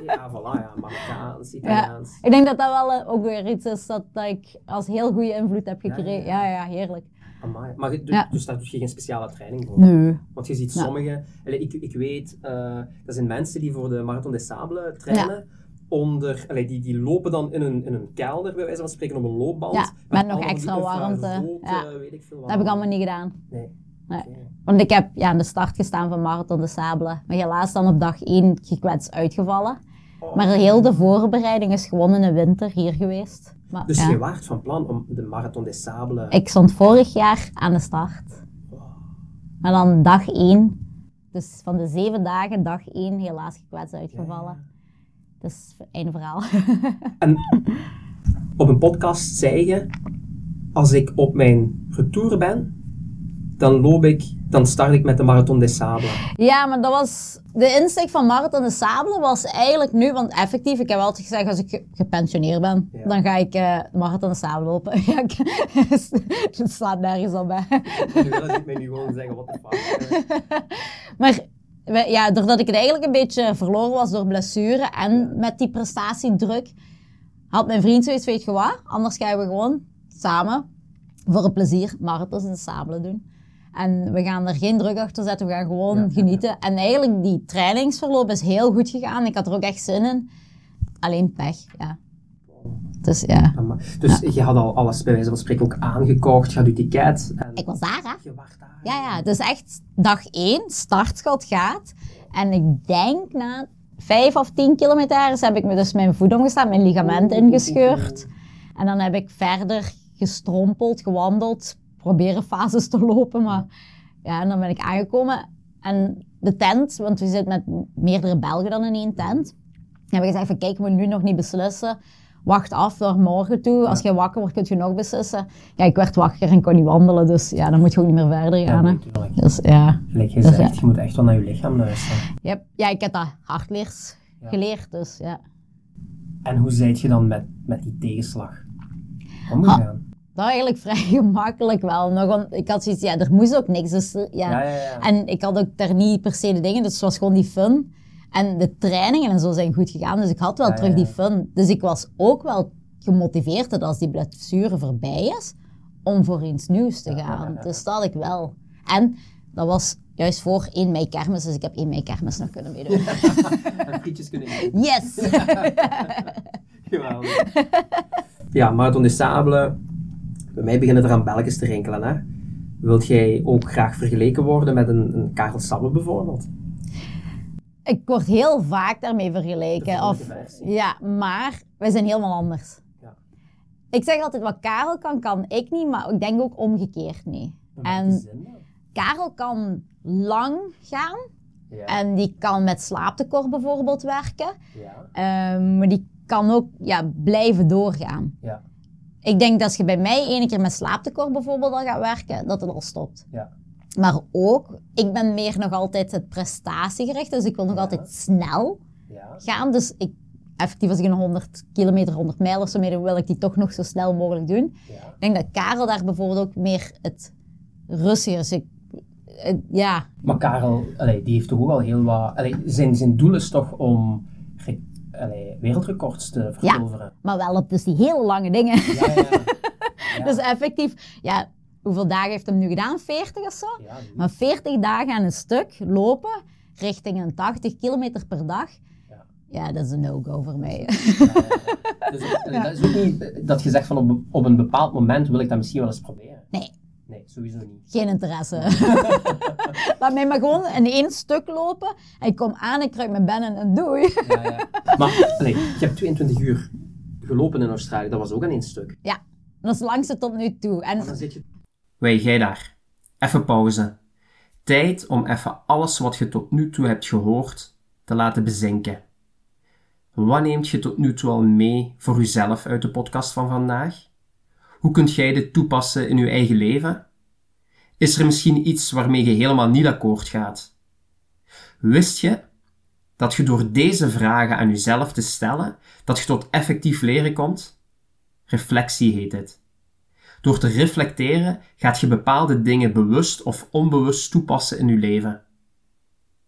Ja, voilà, ja. Marokkaans, Ja. Italiaans. Ik denk dat dat wel eh, ook weer iets is dat, dat ik als heel goede invloed heb gekregen. ja, Ja, ja, heerlijk. Amai. Maar dus, Ja. dus daar doe je geen speciale training voor? Nee. Want je ziet Ja. sommige, allee, ik, ik weet, eh dat zijn mensen die voor de Marathon des Sables trainen. Onder, allee, die, die lopen dan in een, in een kelder, bij wijze van spreken, op een loopband. Ja, met nog extra warmte. Ja. weet ik veel wat. Dat heb ik allemaal niet gedaan. Nee. Nee. Want ik heb ja, aan de start gestaan van Marathon de Sabelen. Maar helaas dan op dag 1 gekwetst uitgevallen. Oh. Maar heel de voorbereiding is gewoon in de winter hier geweest. Maar, Dus ja. je waart van plan om de Marathon des Sables... Ik stond vorig jaar aan de start. Maar dan dag 1, dus van de zeven dagen, dag 1 helaas gekwetst uitgevallen. Dus één verhaal. En op een podcast zei je, als ik op mijn retour ben, dan loop ik, dan start ik met de Marathon des Sables. Ja, maar dat was... De insteek van Marathon de Sabelen was eigenlijk nu, want effectief, ik heb altijd gezegd, als ik ge- gepensioneerd ben, Ja. dan ga ik eh Marathon de Sabelen lopen. Ik- het slaat nergens op, hè. Nu wil ik mij nu gewoon zeggen, wat de fuck. Maar ja, doordat ik het eigenlijk een beetje verloren was door blessure en met die prestatiedruk, had mijn vriend zoiets, weet je wat, anders gaan we gewoon samen voor een plezier marathons in de sabelen doen. En we gaan er geen druk achter zetten, we gaan gewoon Ja, ja, genieten. En eigenlijk, die trainingsverloop is heel goed gegaan. Ik had er ook echt zin in. Alleen pech, ja. Dus ja, Dus je had al alles bij wijze van spreken ook aangekocht, je had je ticket. En ik was daar, hè. je was daar. Ja, ja, het is echt dag 1, startschot gaat. En ik denk na 5 of 10 kilometer heb ik me dus mijn voet omgestaan, mijn ligament ingescheurd. En dan heb ik verder gestrompeld, gewandeld, proberen fases te lopen. Maar ja, en dan ben ik aangekomen. En de tent, want we zitten met meerdere Belgen dan in één tent. Hebben gezegd van kijk, we nu nog niet beslissen. Wacht af naar morgen toe. Als je wakker wordt, kun je nog beslissen. Ja, ik werd wakker en kon niet wandelen. Dus ja, dan moet je ook niet meer verder Ja, gaan. natuurlijk. Dus ja. Je Dus, zegt, ja. je moet echt wel naar je lichaam luisteren. Yep. Ja, ik heb dat hardleers Ja. geleerd. Dus ja. En hoe zijt je dan met, met die tegenslag omgegaan? Dat eigenlijk vrij gemakkelijk wel. Nog, want ik had zoiets, ja, er moest ook niks. Dus, ja. Ja, ja, ja. En ik had ook daar niet per se de dingen, dus het was gewoon die fun. En de trainingen en zo zijn goed gegaan, dus ik had wel Ja, terug die fun. Dus ik was ook wel gemotiveerd dat als die blessure voorbij is, om voor iets nieuws te gaan. Dus dat had ik wel. En dat was juist voor 1 mei kermis, dus ik heb 1 mei kermis nog kunnen meedoen. En frietjes kunnen eten. Yes! Geweldig. Ja, Marathon des Sables. Bij mij beginnen er aan belletjes te rinkelen. Hè? Wilt jij ook graag vergeleken worden met een, een Karel Sabbe bijvoorbeeld? Ik word heel vaak daarmee vergeleken. Of, ja, maar wij zijn helemaal anders. Ja. Ik zeg altijd, wat Karel kan, kan ik niet, maar ik denk ook omgekeerd niet. En? Karel kan lang gaan Ja. en die kan met slaaptekort bijvoorbeeld werken, ja. Ehm, maar die kan ook ja, blijven doorgaan. Ja. Ik denk dat als je bij mij ene keer met slaaptekort bijvoorbeeld al gaat werken, dat het al stopt. Ja. Maar ook, ik ben meer nog altijd het prestatiegericht, dus ik wil nog Ja. altijd snel Ja. gaan. Dus ik, effectief als ik een 100 kilometer, 100 mijl of zo mee doe, wil ik die toch nog zo snel mogelijk doen. Ja. Ik denk dat Karel daar bijvoorbeeld ook meer het rustiger. Dus ik, eh, ja, Maar Karel, allee, die heeft toch ook al heel wat... Allee, zijn, zijn doel is toch om allee, wereldrecords te verzilveren? maar wel op dus die hele lange dingen. Ja, ja. ja. Dus effectief, ja, hoeveel dagen heeft hem nu gedaan? 40 of zo? Ja, Maar 40 dagen aan een stuk lopen richting een 80 kilometer per dag. Ja. Ja, dat is een no-go voor mij. Dus, dat is ook niet dat je zegt van op, op een bepaald moment wil ik dat misschien wel eens proberen. Nee, Nee, sowieso niet. geen interesse. Laat mij maar gewoon in één stuk lopen. En ik kom aan, ik kruip mijn bennen en doei. Ja, ja. Maar allee, je hebt 22 uur gelopen in Australië, dat was ook aan één stuk. Ja, dat is het langste tot nu toe. En Dan zit je... Wij, jij daar. Even pauze. Tijd om even alles wat je tot nu toe hebt gehoord te laten bezinken. Wat neemt je tot nu toe al mee voor jezelf uit de podcast van vandaag? Hoe kunt jij dit toepassen in je eigen leven? Is er misschien iets waarmee je helemaal niet akkoord gaat? Wist je dat je door deze vragen aan jezelf te stellen, dat je tot effectief leren komt? Reflectie heet dit. Door te reflecteren gaat je bepaalde dingen bewust of onbewust toepassen in je leven.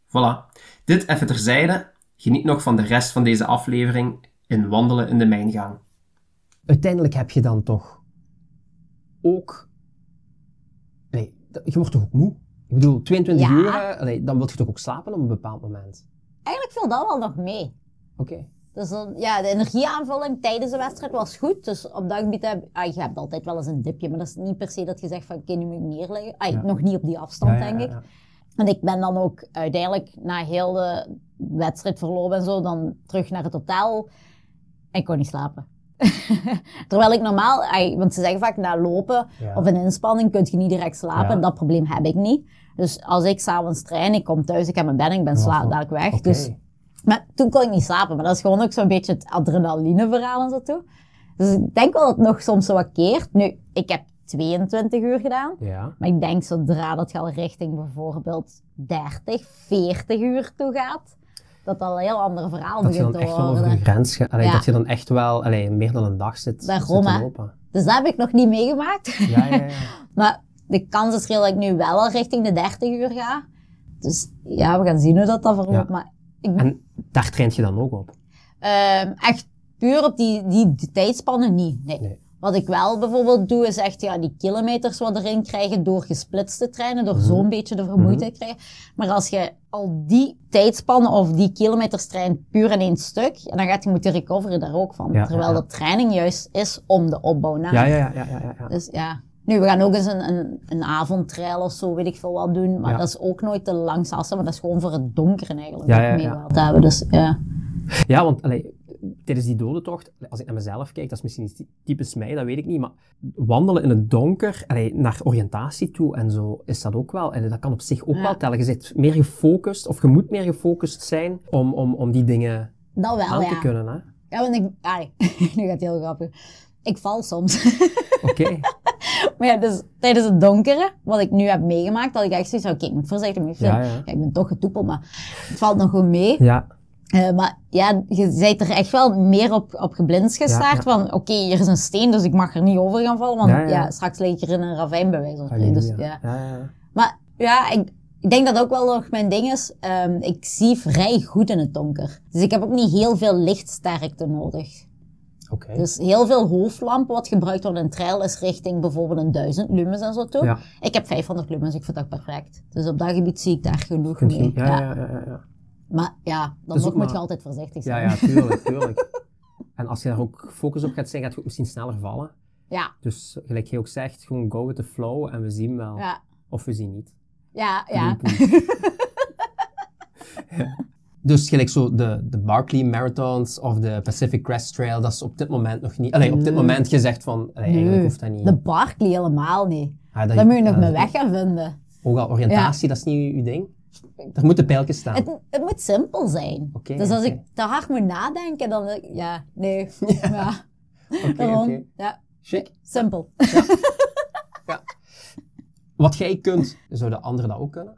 Voilà. Dit even terzijde. Geniet nog van de rest van deze aflevering in Wandelen in de Mijngang. Uiteindelijk heb je dan toch ook... Nee, je wordt toch ook moe? Ik bedoel, 22 Ja. uur, eh, allee, dan wil je toch ook slapen op een bepaald moment? eigenlijk viel dat wel nog mee. Oké. Dus dan, ja, de energieaanvulling tijdens de wedstrijd was goed. Dus op dat gebied heb ah, je hebt altijd wel eens een dipje, maar dat is niet per se dat je zegt van oké, nu moet ik neerleggen. Ah, Ja. Nog niet op die afstand, Ja, denk ik. En ik ben dan ook uiteindelijk na heel de wedstrijdverloop en zo, dan terug naar het hotel. En ik kon niet slapen. Terwijl ik normaal, want ze zeggen vaak na lopen Ja. of een inspanning kun je niet direct slapen. Ja. Dat probleem heb ik niet. Dus als ik s'avonds train, ik kom thuis, ik heb mijn bed en ik ben was sla wel- dadelijk weg. Dus, maar toen kon ik niet slapen. Maar dat is gewoon ook zo'n beetje het adrenalineverhaal en zo toe. Dus ik denk wel dat het nog soms zo wat keert. Nu, ik heb 22 uur gedaan. Ja. Maar ik denk zodra dat je al richting bijvoorbeeld 30, 40 uur toe gaat, dat dat een heel ander verhaal Dat je begint dan te echt wel over worden. de grens gaat. Ja. Dat je dan echt wel allee, meer dan een dag zit, Daarom, zit te lopen. Dus dat heb ik nog niet meegemaakt. Ja, ja, ja. maar de kans is reëel dat ik nu wel al richting de 30 uur ga. Dus ja, we gaan zien hoe dat, dat verloopt. Ja. Maar ik, En daar traint je dan ook op? Ehm, echt puur op die, die, die tijdspannen niet. Nee. Nee. Wat ik wel bijvoorbeeld doe, is echt ja, die kilometers wat erin krijgen door gesplitste treinen, door zo'n beetje de vermoeidheid krijgen. Maar als je al die tijdspannen of die kilometers traint puur in één stuk, en dan gaat je moeten recoveren daar ook van. Ja, Terwijl ja. de training juist is om de opbouw na. Ja, ja, ja, ja, ja, ja. Dus ja. Nu, we gaan ook eens een, een, een avondtrail of zo, weet ik veel wat doen. Maar Ja. dat is ook nooit de langste afstand, maar dat is gewoon voor het donkere eigenlijk. Ja, hebben. Dus ja. Ja, want allee, tijdens die dodentocht, als ik naar mezelf kijk, dat is misschien iets typisch mij, dat weet ik niet, maar wandelen in het donker, allee, naar oriëntatie toe en zo, is dat ook wel, en dat kan op zich ook wel tellen. Je zit meer gefocust, of je moet meer gefocust zijn om, om, om die dingen wel, aan te kunnen. Hè? Ja, want ik... Nu gaat het heel grappig. Ik val soms. Oké. maar ja, dus tijdens het donkere, wat ik nu heb meegemaakt, dat ik echt zoiets van, oké, ik moet voorzichtig mee Ja, ja. ik ben toch getoepeld, maar het valt nog goed mee. Ja, Eh, maar ja, je bent er echt wel meer op, op geblindst gestaard van, oké, hier is een steen, dus ik mag er niet over gaan vallen, want Ja, ja, ja. straks lig ik er in een ravijn bij wijze van spreken. Dus, ja. ja, ja. Maar ja, ik, ik denk dat ook wel nog mijn ding is. Ehm, ik zie vrij goed in het donker. Dus ik heb ook niet heel veel lichtsterkte nodig. Dus heel veel hoofdlampen wat gebruikt wordt in trail is richting bijvoorbeeld een 1000 lumens en zo toe. Ja. Ik heb 500 lumens, ik vind dat perfect. Dus op dat gebied zie ik daar genoeg Kunt mee. ja, Ja. ja, ja, ja, ja. Maar ja, dan nog ook moet maar- je altijd voorzichtig Ja, zijn. ja, tuurlijk, tuurlijk. En als je daar ook focus op gaat zijn, gaat je ook misschien sneller vallen. ja. Dus gelijk je ook zegt, gewoon go with the flow en we zien wel. Ja, Of we zien niet. ja. ja. Dus gelijk zo de, de Barkley Marathons of de Pacific Crest Trail, dat is op dit moment nog niet... Allee, op dit moment gezegd van, allee, eigenlijk Nee, hoeft dat niet. De Barkley helemaal niet. Ah, dat- Dan moet je nog ja, mijn weg gaan vinden. Ook al oriëntatie, dat is niet uw ding. Er moeten pijltjes staan. Het, het moet simpel zijn. Dus als ik te hard moet nadenken, dan... Ja, nee. Ja. Oké, Gewoon, oké. ja, Chic. simpel. Wat jij kunt, zouden anderen dat ook kunnen?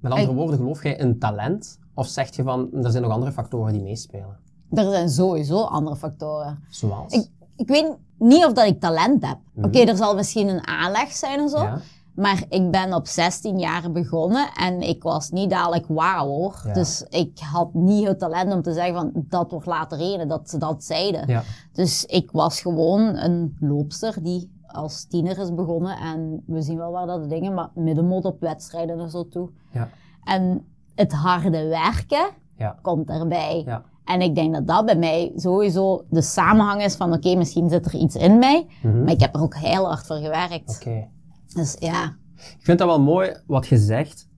Met andere Ik- woorden, geloof jij in talent? Of zeg je van, er zijn nog andere factoren die meespelen? Er zijn sowieso andere factoren. Zoals? Ik, ik weet niet of dat ik talent heb. Oké, er zal misschien een aanleg zijn en zo. Mhm. Ja? Maar ik ben op 16 jaar begonnen en ik was niet dadelijk wauw hoor. Ja. Dus ik had niet het talent om te zeggen van dat wordt later reden, dat ze dat zeiden. Ja. Dus ik was gewoon een loopster die als tiener is begonnen. En we zien wel waar dat dingen, maar middenmoot op wedstrijden en zo toe. Ja. En het harde werken Ja. komt erbij. Ja. En ik denk dat dat bij mij sowieso de samenhang is van oké, misschien zit er iets in mij. Mhm. Maar ik heb er ook heel hard voor gewerkt. Oké. Dus ja, Ik vind dat wel mooi wat je zegt,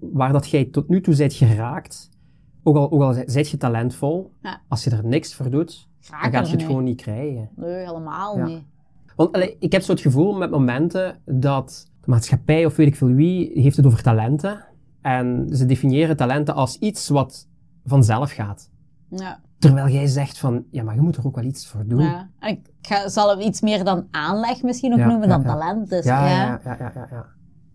waar dat jij tot nu toe bent geraakt. Ook al, ook al zij- zijt je talentvol, Ja. als je er niks voor doet, graag dan gaat je het gewoon niet krijgen. Nee, helemaal niet. Want allee, ik heb zo het gevoel met momenten dat de maatschappij of weet ik veel wie heeft het over talenten. En ze definiëren talenten als iets wat vanzelf gaat. Ja. Terwijl jij zegt van, ja, maar je moet er ook wel iets voor doen. ja. En ik ga, zal het iets meer dan aanleg misschien ook Ja, noemen dan talent. Dus ja, ja, ja, ja, ja, ja, ja.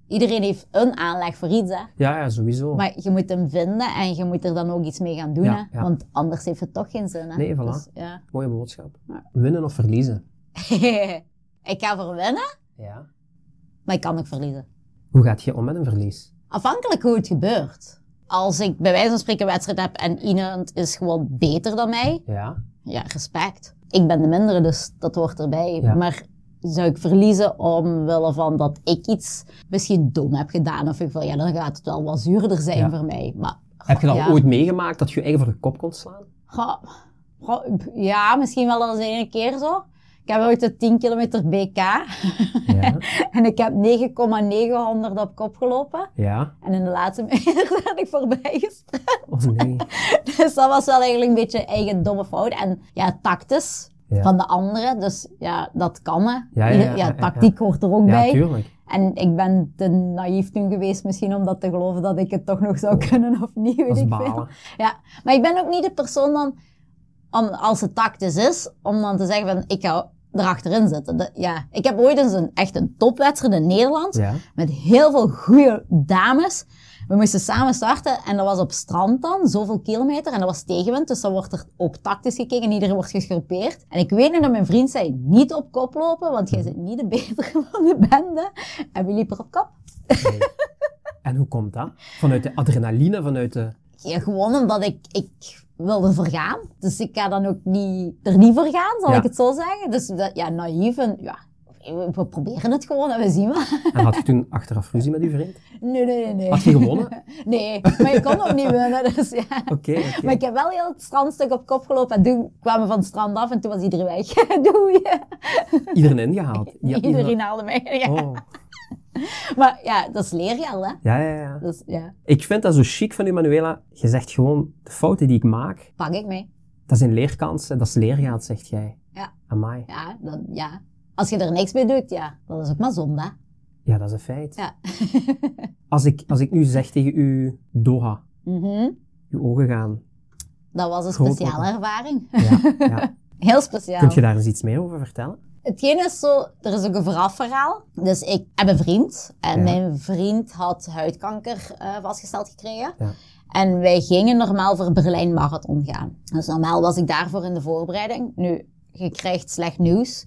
iedereen heeft een aanleg voor iets, hè. Ja, ja, sowieso. Maar je moet hem vinden en je moet er dan ook iets mee gaan doen, hè. Want anders heeft het toch geen zin, hè. Nee, voilà. Dus, ja. Mooie boodschap. Winnen of verliezen? ik ga voor winnen, Ja. maar ik kan ook verliezen. Hoe gaat je om met een verlies? Afhankelijk hoe het gebeurt. Als ik bij wijze van spreken een wedstrijd heb en iemand is gewoon beter dan mij, Ja. ja, respect. Ik ben de mindere, dus dat hoort erbij. Ja. Maar zou ik verliezen omwille van dat ik iets misschien dom heb gedaan? Of ik van, ja, dan gaat het wel wat zuurder zijn Ja. voor mij. Maar, Heb je dat ja. ooit meegemaakt dat je je eigen voor de kop kon slaan? Goh, goh, ja, misschien wel eens een keer zo. Ik heb ooit de 10 kilometer BK Ja. en ik heb 9,900 op kop gelopen. ja. En in de laatste meter ben ik voorbij gesprint. Oh nee. Dus dat was wel eigenlijk een beetje eigen domme fout. En ja, tactisch Ja. van de anderen. Dus ja, dat kan hè. Ja, ja, ja, ja, ja. tactiek hoort er ook Ja, bij. tuurlijk. En ik ben te naïef toen geweest misschien om dat te geloven dat ik het toch nog zou kunnen of niet, weet Dat is ik veel. Ja, maar ik ben ook niet de persoon dan, om, als het tactisch is, om dan te zeggen van ik ga erachterin zitten. Ja, ik heb ooit eens een, echt een topwedstrijd in Nederland Ja. met heel veel goede dames. We moesten samen starten en dat was op strand dan, zoveel kilometer. En dat was tegenwind, dus dan wordt er ook tactisch gekeken en iedereen wordt gegroepeerd. En ik weet nog dat mijn vriend zei, niet op kop lopen, want jij bent niet de betere van de bende. En wie liep er op kop? Nee. En hoe komt dat? Vanuit de adrenaline, vanuit de... Ja, gewoon omdat ik, ik wilde vergaan. Dus ik ga dan ook niet, er niet voor gaan, zal Ja. ik het zo zeggen. Dus dat, ja, naïef en ja, we, proberen het gewoon en we zien wel. En had je toen achteraf ruzie met uw vriend? Nee, nee, nee, nee. Had je gewonnen? Nee, maar ik kon ook niet winnen, dus ja. Oké, oké. Maar ik heb wel heel het strandstuk op kop gelopen en toen kwamen we van het strand af en toen was iedereen weg. Doei. Iedereen ingehaald? Ja, Iedereen haalde mij. Ja. Oh. Maar ja, dat is leergeld, hè. Ja, ja, ja. Dus ja, Ik vind dat zo chic van u, Manuela. Je zegt gewoon, de fouten die ik maak, pak ik mee. dat zijn leerkansen, dat is leergeld, zegt jij. Ja. Amai. Ja, dat, ja. Als je er niks mee doet, ja, dat is ook maar zonde. Ja, dat is een feit. Ja. Als ik, als ik nu zeg tegen u, Doha, Mhm. uw ogen gaan. Dat was een Groot speciale ervaring. Ja, ja. Heel speciaal. Kunt je daar eens iets meer over vertellen? Hetgeen is zo, er is ook een voorafverhaal. Dus ik heb een vriend en Ja. mijn vriend had huidkanker eh, vastgesteld gekregen. Ja. En wij gingen normaal voor Berlijn Marathon gaan. Dus normaal was ik daarvoor in de voorbereiding. Nu, je krijgt slecht nieuws.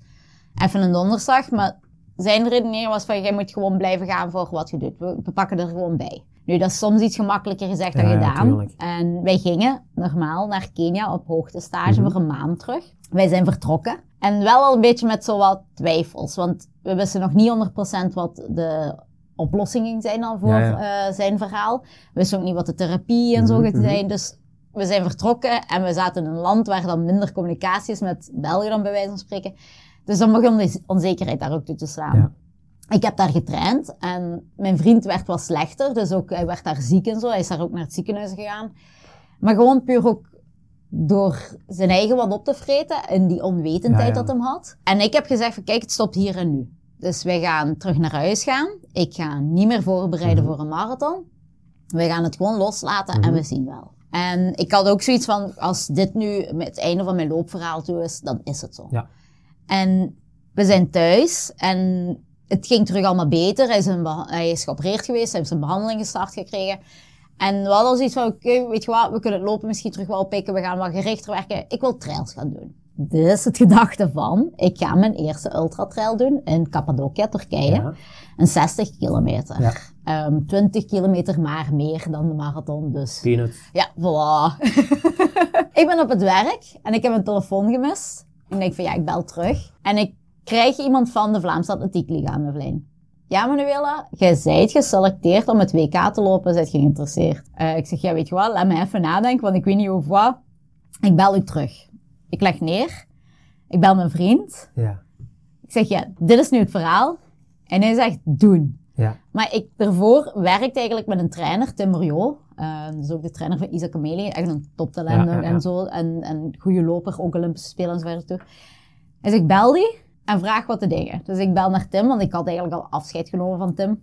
Even een donderslag, maar zijn redenering was van, jij moet gewoon blijven gaan voor wat je doet. We, we pakken er gewoon bij. Nu, dat is soms iets gemakkelijker gezegd dan Ja, gedaan. en wij gingen normaal naar Kenia op hoogtestage Mhm. voor een maand terug. Wij zijn vertrokken. En wel al een beetje met zo wat twijfels. Want we wisten nog niet 100% wat de oplossingen zijn dan voor Ja, eh, zijn verhaal. We wisten ook niet wat de therapie en zo Mhm, gaat mhm. zijn. Dus we zijn vertrokken en we zaten in een land waar dan minder communicatie is met België dan bij wijze van spreken. Dus dan begon de onzekerheid daar ook toe te slaan. Ja. Ik heb daar getraind en mijn vriend werd wat slechter. Dus ook, hij werd daar ziek en zo. Hij is daar ook naar het ziekenhuis gegaan. Maar gewoon puur ook door zijn eigen wat op te vreten en die onwetendheid Ja, ja. dat hem had. En ik heb gezegd van kijk, het stopt hier en nu. Dus wij gaan terug naar huis gaan. Ik ga niet meer voorbereiden Mhm. voor een marathon. We gaan het gewoon loslaten en Mhm. we zien wel. En ik had ook zoiets van, als dit nu het einde van mijn loopverhaal toe is, dan is het zo. Ja. En we zijn thuis en het ging terug allemaal beter. Hij is, hij is geopereerd geweest, hij heeft zijn behandeling gestart gekregen. En we hadden zoiets van, oké, weet je wat, we kunnen het lopen misschien terug wel oppikken. We gaan wat gerichter werken. Ik wil trails gaan doen. dus het gedachte van, ik ga mijn eerste ultratrail doen in Cappadocia, Turkije. Ja. Een 60 kilometer. Ja. Ehm, 20 kilometer maar meer dan de marathon, dus... Peanuts. Ja, voilà. ik ben op het werk en ik heb een telefoon gemist. Ik denk van ja, ik bel terug. En ik krijg iemand van de Vlaamse Atletiek Liga aan de lijn. Ja, Manuela, jij zijt geselecteerd om het WK te lopen, zijt geïnteresseerd? Eh, ik zeg, ja, weet je wat, laat me even nadenken, want ik weet niet over wat. Ik bel u terug. Ik leg neer. Ik bel mijn vriend. Ja. Ik zeg, ja, dit is nu het verhaal. En hij zegt, doen. Ja. Maar ik daarvoor werkte eigenlijk met een trainer, Tim Rio. Uh, dus ook de trainer van Isaac Ameli. Echt een toptalent Ja, ja, ja. en zo. En, en goede loper, ook Olympische Spelen en zo verder toe. Dus ik bel die en vraag wat de dingen. Dus ik bel naar Tim, want ik had eigenlijk al afscheid genomen van Tim.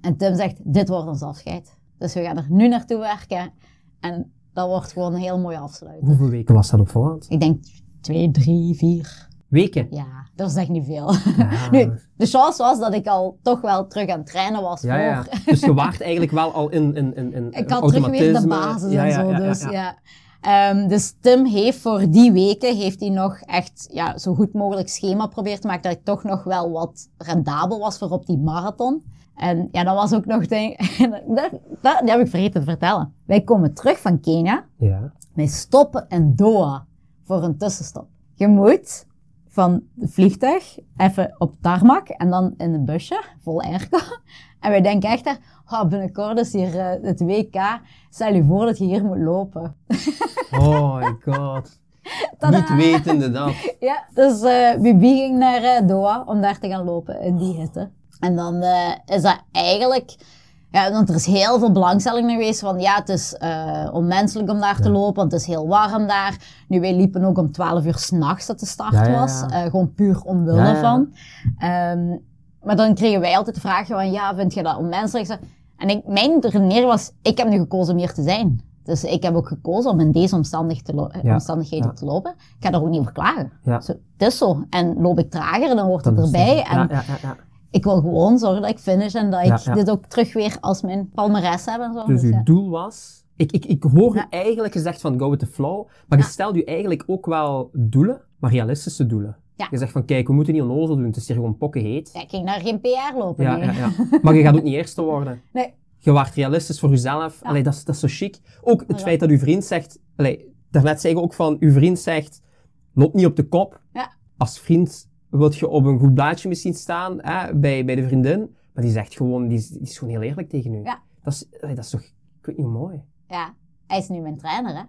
En Tim zegt, dit wordt ons afscheid. Dus we gaan er nu naartoe werken. En dat wordt gewoon een heel mooie afsluiting. Hoeveel weken was dat op voorhand? Ik denk twee, drie, vier. Weken? Ja, dat is echt niet veel. Ja. Nu, de chance was dat ik al toch wel terug aan het trainen was Ja, ja. Dus je waart eigenlijk wel al in, in, in, in Ik had terug weer de basis en zo, dus ja. Ehm, dus Tim heeft voor die weken heeft hij nog echt ja, zo goed mogelijk schema proberen te maken dat ik toch nog wel wat rendabel was voor op die marathon. En ja, dat was ook nog ding, dat, dat, dat heb ik vergeten te vertellen. Wij komen terug van Kenia, Ja. wij stoppen in Doha voor een tussenstop. Je moet van het vliegtuig even op tarmac en dan in een busje vol airco. En wij denken echt, oh, binnenkort is hier eh, het WK. Stel je voor dat je hier moet lopen. Oh my god. Tadaa! Niet wetende dat. Ja, dus eh Bibi ging naar eh, Doha om daar te gaan lopen in die hitte. En dan eh, is dat eigenlijk... Ja, want er is heel veel belangstelling geweest van ja, het is eh, onmenselijk om daar te lopen, want het is heel warm daar. Nu, wij liepen ook om 12 uur s'nachts dat de start Ja, ja, ja. was. eh, gewoon puur omwille Ja, ja. van. Ehm, maar dan kregen wij altijd de vraag van ja, vind je dat onmenselijk? En ik, mijn redenering was, ik heb nu gekozen om hier te zijn. Dus ik heb ook gekozen om in deze omstandig te lo- Ja, omstandigheden ja. te lopen. Ik ga daar ook niet over klagen. Ja. Zo, het is zo. En loop ik trager, dan hoort het erbij. En Ja, ja, ja, ja. ik wil gewoon zorgen dat ik finish en dat ik dit ook terug weer als mijn palmares heb en zo. Dus Dus uw doel was... Ik, ik, ik hoor u eigenlijk gezegd van go with the flow, maar je stelt u eigenlijk ook wel doelen, maar realistische doelen. Ja. Je zegt van kijk, we moeten niet onnozel doen, het is hier gewoon pokken heet. Ja, ik ging naar geen PR lopen. Ja, ja, ja. Maar je gaat ook niet eerste worden. Nee. Je waart realistisch voor jezelf. Allee, dat, is, dat is zo chic. Ook het feit dat uw vriend zegt... Allee, daarnet zei je ook van, uw vriend zegt, loop niet op de kop. Ja. Als vriend wil je op een goed blaadje misschien staan hè, bij, bij de vriendin. Maar die zegt gewoon, die is, die is gewoon heel eerlijk tegen u. Ja. Dat, is, allee, dat is toch, ik weet niet, mooi. Ja, hij is nu mijn trainer, hè.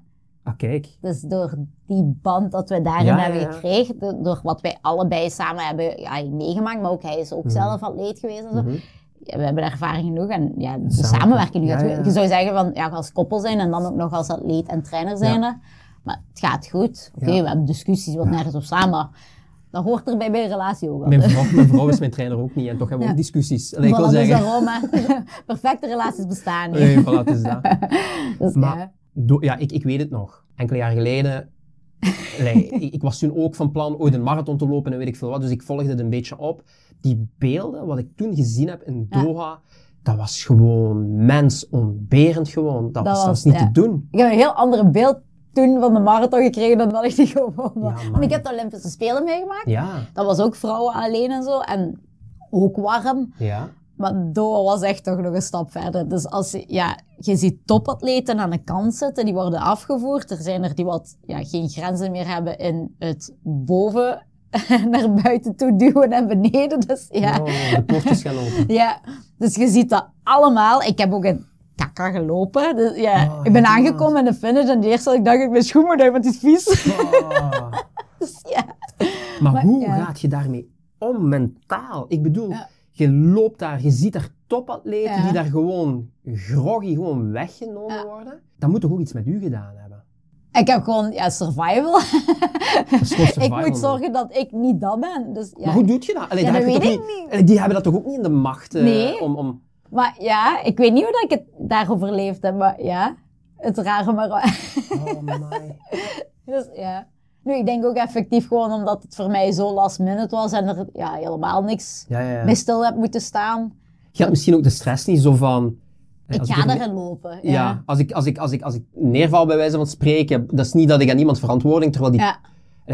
Ah, kijk. Dus door die band dat we daarin Ja, hebben ja. gekregen, do- door wat wij allebei samen hebben ja, meegemaakt, maar ook hij is ook Mhm. zelf atleet geweest en zo. Mhm. Ja, we hebben ervaring genoeg en ja, de Samen- samenwerking nu. Je zou zeggen van, ja, als koppel zijn en dan ook nog als atleet en trainer zijn. Maar het gaat goed. Oké, we hebben discussies wat nergens op staan, maar dat hoort erbij bij een relatie ook wel. Mijn vrouw, mijn vrouw is mijn trainer ook niet en toch hebben we ook discussies. Allee, ik wil dus zeggen... daarom. Perfecte relaties bestaan niet. Nee, voilà, het is dat. Dus, Maar ja. ik, ik weet het nog. Enkele jaren geleden, allee, ik, ik was toen ook van plan ooit een marathon te lopen en weet ik veel wat, dus ik volgde het een beetje op. Die beelden, wat ik toen gezien heb in Ja. Doha, dat was gewoon mensontberend gewoon. Dat, was, dat was- was niet ja. te doen. Ik heb een heel andere beeld toen van de marathon gekregen dan dat ik die gewoon. Ja, Want ik heb de Olympische Spelen meegemaakt. Dat was ook vrouwen alleen en zo. En ook warm. ja. Maar Doha was echt toch nog een stap verder. Dus als je, ja, je ziet topatleten aan de kant zitten, die worden afgevoerd. Er zijn er die wat ja, geen grenzen meer hebben in het boven naar buiten toe duwen en beneden. Dus ja. Oh, de poortjes gaan open. Ja, dus je ziet dat allemaal. Ik heb ook een kakker gelopen. Dus ja, Oh, ik ben ja. aangekomen in de finish en de eerste ik dacht, ik mijn schoen moet uit, want het is vies. Oh. Dus ja. Maar, Maar, hoe ja. gaat je daarmee om mentaal? Ik bedoel, Ja. Je loopt daar, je ziet daar topatleten Ja. die daar gewoon groggy gewoon weggenomen Ja. worden. Dat moet toch ook iets met u gedaan hebben? Ik heb gewoon, ja, survival. Ik moet zorgen dat ik niet dat ben. Dus, ja. Maar hoe doe je dat? Allee, Ja, daar dat heb je weet toch ik niet. Die hebben dat toch ook niet in de macht eh, Nee. om... om... Maar ja, ik weet niet hoe dat ik het daar overleefd heb, maar ja, het rare maar... Oh my. dus ja. Nu, ik denk ook effectief gewoon omdat het voor mij zo last minute was en er ja, helemaal niks Ja, ja, ja. mee stil heb moeten staan. Je had misschien ook de stress niet zo van... eh, Ik ga er- erin lopen. Ja, Ja. als, ik, als, ik, als, ik, als ik neerval bij wijze van spreken, dat is niet dat ik aan iemand verantwoording, terwijl die...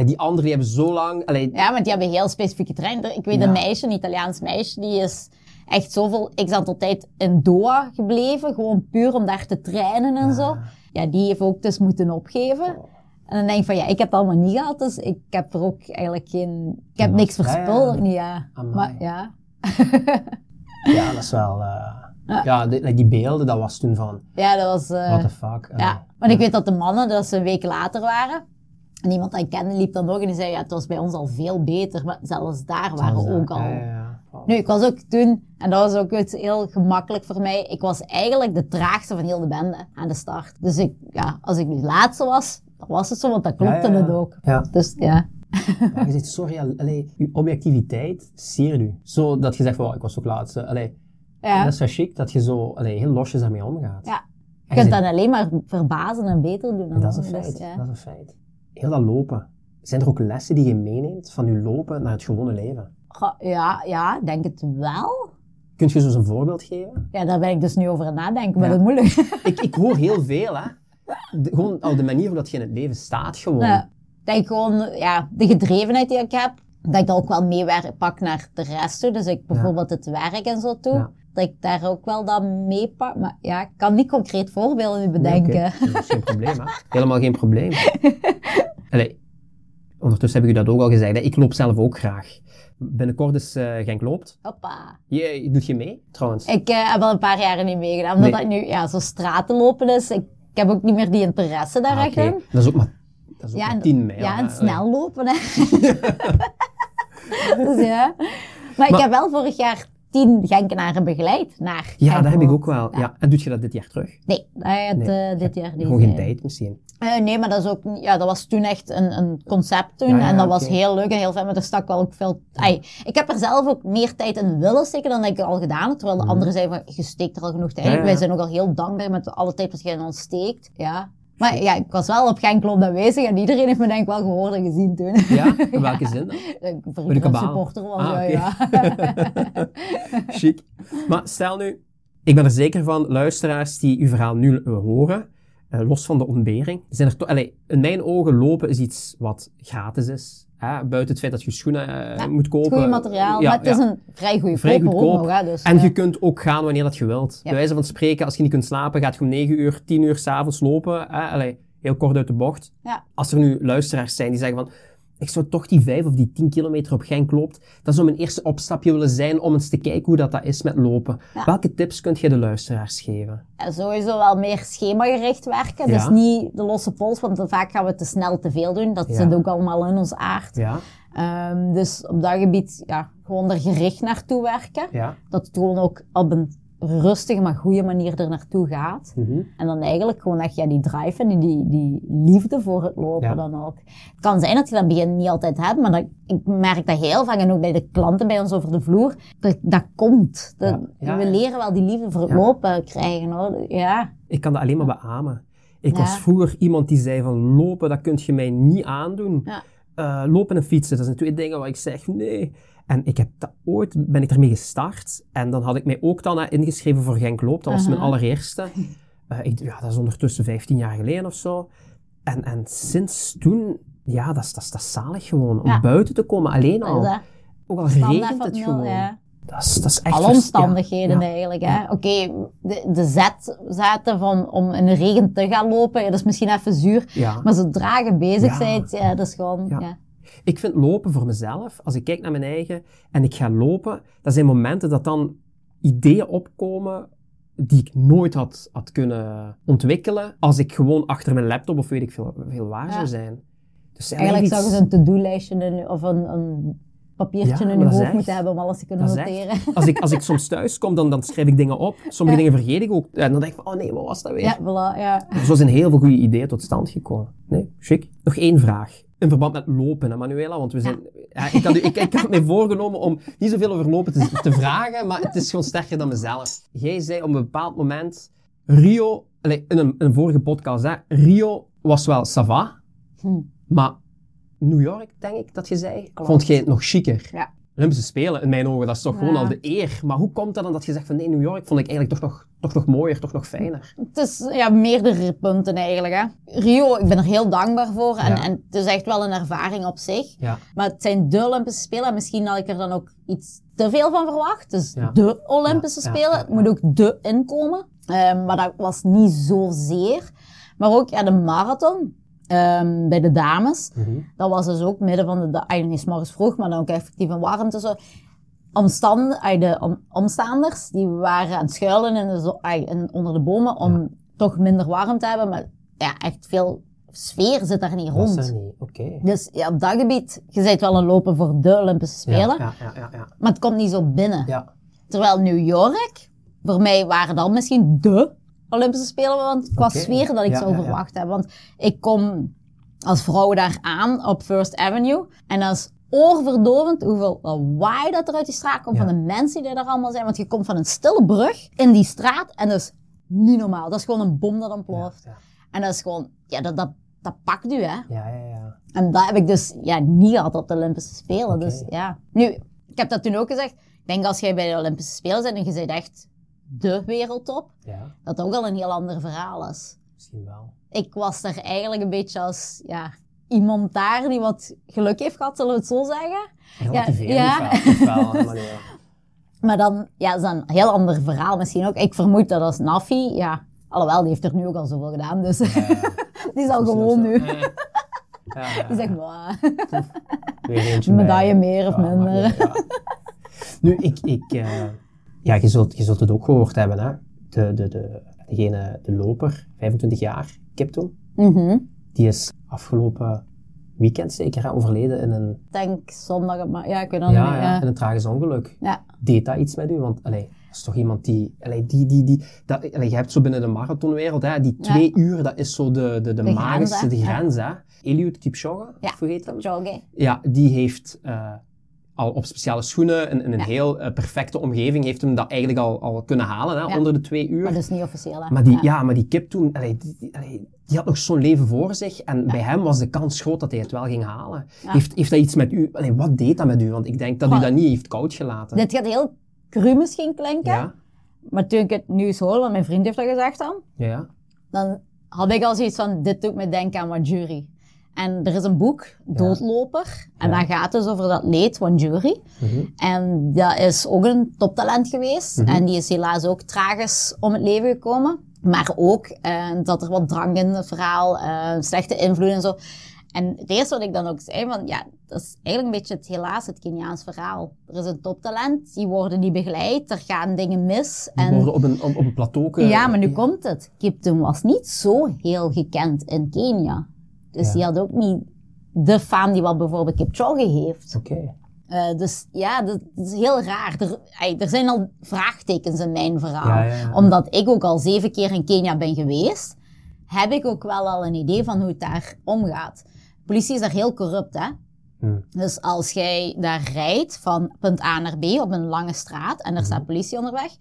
Die anderen die hebben zo lang... Allee, Ja, want die hebben heel specifieke training. Ik weet een meisje, een Italiaans meisje, die is echt zoveel x aantal tijd in Doha gebleven. Gewoon puur om daar te trainen en zo. Ja, die heeft ook dus moeten opgeven. En dan denk ik van, ja, ik heb het allemaal niet gehad, dus ik heb er ook eigenlijk geen... Ik heb Ja, niks ja, ja. verspild, niet ja. Amai. Maar ja, Ja, dat is wel... eh, ja, die, die beelden, dat was toen van... ja, dat was... eh, What the fuck? Allee. Ja, want ik weet dat de mannen dat ze een week later waren. En iemand dat ik kende liep dan nog en die zei, ja, het was bij ons al veel beter. Maar zelfs daar waren we ook al. Ja, ja, ja. Nu, ik was ook toen, en dat was ook iets heel gemakkelijk voor mij, ik was eigenlijk de traagste van heel de bende aan de start. Dus ik, ja, als ik nu laatste was, was het zo, want dat klopte het ook. Ja. Dus ja. Je zegt, sorry, al- allee, je objectiviteit siert u. Zo dat je zegt, van, oh, ik was ook laatste. Allee, ja. Dat is wel chic dat je zo allee, heel losjes daarmee omgaat. Ja. Je kunt dat alleen maar verbazen en beter doen. dan dat is een feit. dus, ja. Dat is een feit. Heel dat lopen. Zijn er ook lessen die je meeneemt van je lopen naar het gewone leven? Ja, ja, denk het wel. Kunt je zo eens een voorbeeld geven? Ja, daar ben ik dus nu over aan nadenken, maar Ja. dat is moeilijk. Ik, ik hoor heel veel, hè. De, gewoon al de manier waarop dat je in het leven staat, gewoon. Ja. Ik denk gewoon, ja, de gedrevenheid die ik heb, dat ik dat ook wel mee pak naar de rest toe. Dus ik bijvoorbeeld het werk en zo toe. Ja. Dat ik daar ook wel dan mee pak. Maar ja, ik kan niet concreet voorbeelden Nee, bedenken. Dat is geen probleem, hè. Helemaal geen probleem. Allee, ondertussen heb ik u dat ook al gezegd, hè. ik loop zelf ook graag. Binnenkort is eh Genk loopt. Hoppa. Je, doet je mee, trouwens? Ik eh, heb al een paar jaren niet meegedaan. Omdat Nee. dat nu ja, zo straten lopen is. Ik, ik heb ook niet meer die interesse daar Ah, echt oké. in. Dat is ook maar, dat is ook Ja, maar en- 10 mijl. Ja, en snel lopen, hè. dus ja. Maar, ik heb wel vorig jaar tien Genkenaren begeleid naar Ja, dat heb ik ook wel. Ja. En doet je dat dit jaar terug? Nee, dat Nee. eh, dit jaar niet. Gewoon geen tijd misschien. Eh, nee, maar dat, is ook, ja, dat was toen echt een, een concept toen. Ja, ja, en dat was heel leuk en heel fijn, maar er stak wel ook veel... Ai, ik heb er zelf ook meer tijd in willen steken dan ik al gedaan heb. Terwijl de anderen zeiden van, je steekt er al genoeg tijd in. Mhm. Ja, ja. Wij zijn ook al heel dankbaar met alle tijd dat je in ons steekt. Ja. Maar ja, ik was wel op Genkloop aanwezig en iedereen heeft me denk ik wel gehoord en gezien toen. Ja? In welke zin dan? De voor een supporter was, Ah, ja. Chic. Maar stel nu, ik ben er zeker van, luisteraars die uw verhaal nu horen, eh, los van de ontbering, zijn er toch... Allee, in mijn ogen lopen is iets wat gratis is. Hè? Buiten het feit dat je schoenen eh, Ja, moet kopen. Goeie materiaal, Ja, maar het is een vrij goede Vrij goedkoop. hè, dus, En je kunt ook gaan wanneer dat je wilt. Bij wijze van spreken, als je niet kunt slapen, gaat je om 9 uur, 10 uur s'avonds lopen. Hè? Allee, heel kort uit de bocht. Ja. Als er nu luisteraars zijn die zeggen van, ik zou toch die 5 of die 10 kilometer op Genk loopt, dat zou mijn eerste opstapje willen zijn om eens te kijken hoe dat, dat is met lopen. Ja. Welke tips kunt je de luisteraars geven? Ja, sowieso wel meer schemagericht werken. Dus Ja. niet de losse pols, want vaak gaan we te snel te veel doen. Dat Ja. zit ook allemaal in ons aard. Ja, Ehm, dus op dat gebied ja, gewoon er gericht naartoe werken. ja. Dat het gewoon ook op een rustige, maar goede manier er naartoe gaat. Mhm. En dan eigenlijk gewoon echt ja, die drive en die, die liefde voor het lopen Ja. dan ook. Het kan zijn dat je dat begin niet altijd hebt, maar dat, ik merk dat heel vaak, en ook bij de klanten bij ons over de vloer, dat, dat komt. Dat, Ja. Ja, we leren wel die liefde voor het lopen krijgen. Hoor. Ja. Ik kan dat alleen maar beamen. Ik was vroeger iemand die zei van lopen, dat kun je mij niet aandoen. Eh, lopen en fietsen, dat zijn twee dingen waar ik zeg nee. En ik heb dat ooit, ben ik ermee gestart. En dan had ik mij ook dan eh, ingeschreven voor Genk Loop. Dat was mijn allereerste. Eh, ik, ja, dat is ondertussen 15 jaar geleden of zo. En, en sinds toen, ja, dat is, dat is, dat is zalig gewoon. Om buiten te komen, alleen al. Ook al standaard regent het nul, gewoon. ja. Dat is, dat is echt Alle omstandigheden ja, ja. eigenlijk. Hè? Oké, de, de zet zaten van om in de regen te gaan lopen, ja, dat is misschien even zuur. Ja. Maar zodra je bezig Ja. bent, ja, dat is gewoon... Ja. Ja. Ik vind lopen voor mezelf, als ik kijk naar mijn eigen en ik ga lopen, dat zijn momenten dat dan ideeën opkomen die ik nooit had, had kunnen ontwikkelen als ik gewoon achter mijn laptop of weet ik veel, veel waar Ja. zou zijn. Dus zijn Eigenlijk er zou je iets- zo'n to-do-lijstje of een, een papiertje Ja, in je hoofd moeten hebben om alles te kunnen noteren. als, ik, als ik soms thuis kom, dan, dan schrijf ik dingen op. Sommige Ja. dingen vergeet ik ook. En dan denk ik van, oh nee, wat was dat weer? Ja, voilà, ja. Zo zijn heel veel goede ideeën tot stand gekomen. Nee, chic. Nog één vraag. In verband met lopen, hè, Manuela? Want we zijn... Ja, ik, had, ik, ik had mij voorgenomen om niet zoveel over lopen te, te vragen, maar het is gewoon sterker dan mezelf. Jij zei op een bepaald moment... Rio... in, een, in een vorige podcast, hè. Rio was wel sava, Hm. maar New York, denk ik dat je zei, Klopt. vond jij het nog chiquer. Ja. Olympische Spelen, in mijn ogen, dat is toch gewoon al de eer. Maar hoe komt dat dan dat je zegt van nee, New York vond ik eigenlijk toch nog, toch nog mooier, toch nog fijner? Het is ja, meerdere punten eigenlijk. Hè. Rio, ik ben er heel dankbaar voor. En, Ja. en het is echt wel een ervaring op zich. Ja. Maar het zijn de Olympische Spelen. En misschien had ik er dan ook iets te veel van verwacht. Dus Ja. de Olympische Ja, ja, Spelen. Het moet ook de inkomen. Ehm, maar dat was niet zozeer. Maar ook ja, de marathon ehm, bij de dames. Mhm. Dat was dus ook midden van de dag. Eigenlijk niet morgens vroeg, maar dan ook effectief een warmte. Zo. Omstand, de om, omstaanders die waren aan het schuilen in de in, onder de bomen om toch minder warm te hebben. Maar ja, echt veel sfeer zit daar niet Was rond. dat niet? Oké. Dus ja, op dat gebied, je bent wel een lopen voor de Olympische Spelen, Ja, ja, ja, ja. maar het komt niet zo binnen. ja. Terwijl New York, voor mij waren dan misschien de Olympische Spelen, want qua Oké. sfeer dat ik Ja, zou ja, ja. verwacht hebben. Want ik kom als vrouw daar aan op First Avenue en dat is oorverdovend hoeveel lawaai dat er uit die straat komt van de mensen die daar allemaal zijn. Want je komt van een stille brug in die straat en dat is niet normaal. Dat is gewoon een bom dat ontploft. En dat is gewoon, ja, dat, dat, dat pakt u, hè. ja, ja, ja. En dat heb ik dus ja, niet gehad op de Olympische Spelen. Dus ja. Nu, ik heb dat toen ook gezegd. Ik denk als jij bij de Olympische Spelen bent en je bent echt de wereldtop, Ja, dat ook al een heel ander verhaal is. misschien wel. Ik was daar eigenlijk een beetje als ja, iemand daar die wat geluk heeft gehad, zullen we het zo zeggen. Ja. maar ja. Maar dan, ja, dat is een heel ander verhaal misschien ook. Ik vermoed dat als Nafi, ja, alhoewel, die heeft er nu ook al zoveel gedaan, dus die zal gewoon nu. Die zegt, Een medaille meer of maar minder. Nu, ik, ik, eh, ja, je zult, je zult het ook gehoord hebben, hè. De, de, de, degene, de loper, 25 jaar, Kiptoon, Mhm. die is afgelopen weekend zeker hè, overleden in een, denk zondag, maar ja, ik weet het niet. ja, meer, ja, in een tragisch ongeluk. Ja. Deed dat iets met u? Want allee, dat is toch iemand die, allee, die, die, die dat, allee, je hebt zo binnen de marathonwereld, hè, die Ja. twee uur, dat is zo de, de, de, De magische, grens, hè. de grens, hè. Eliud Kipchoge, Ja. vergeet hem? Joggen. Ja, die heeft eh, al op speciale schoenen, in, in een Ja. heel eh, perfecte omgeving, heeft hem dat eigenlijk al, al kunnen halen, hè, Ja. onder de twee uur. Maar dat is niet officieel, hè? Maar die, ja. maar die kip toen, allee, die, die, allee, die had nog zo'n leven voor zich. En bij hem was de kans groot dat hij het wel ging halen. Heeft, heeft dat iets met u, allee, wat deed dat met u? Want ik denk dat u dat niet heeft koud gelaten. Dit gaat heel cru misschien klinken, ja? maar toen ik het nieuws hoorde, want mijn vriend heeft dat gezegd dan, dan had ik al zoiets van, dit doet me denken aan Wanjuri. En er is een boek, Doodloper, en dat gaat dus over dat leed Wanjuri. Mhm. En dat is ook een toptalent geweest. Mhm. En die is helaas ook tragisch om het leven gekomen. Maar ook eh, dat er wat drank in het verhaal, eh, slechte invloed en zo. En het eerste wat ik dan ook zei, van ja, dat is eigenlijk een beetje het helaas, het Keniaans verhaal. Er is een toptalent, die worden niet begeleid, er gaan dingen mis. Die en worden op een, op, op een plateau... ja, maar nu komt het. Kipton was niet zo heel gekend in Kenia. Dus Ja. die had ook niet de faam die wat bijvoorbeeld Kipchoge heeft. Oké. Eh, dus ja, dat, dat is heel raar. Er, ey, er zijn al vraagtekens in mijn verhaal. Ja, ja, ja. Omdat ik ook al zeven keer in Kenia ben geweest, heb ik ook wel al een idee van hoe het daar omgaat. De politie is daar heel corrupt, hè? Hmm. Dus als jij daar rijdt van punt A naar B op een lange straat en er Mhm. staat politie onderweg,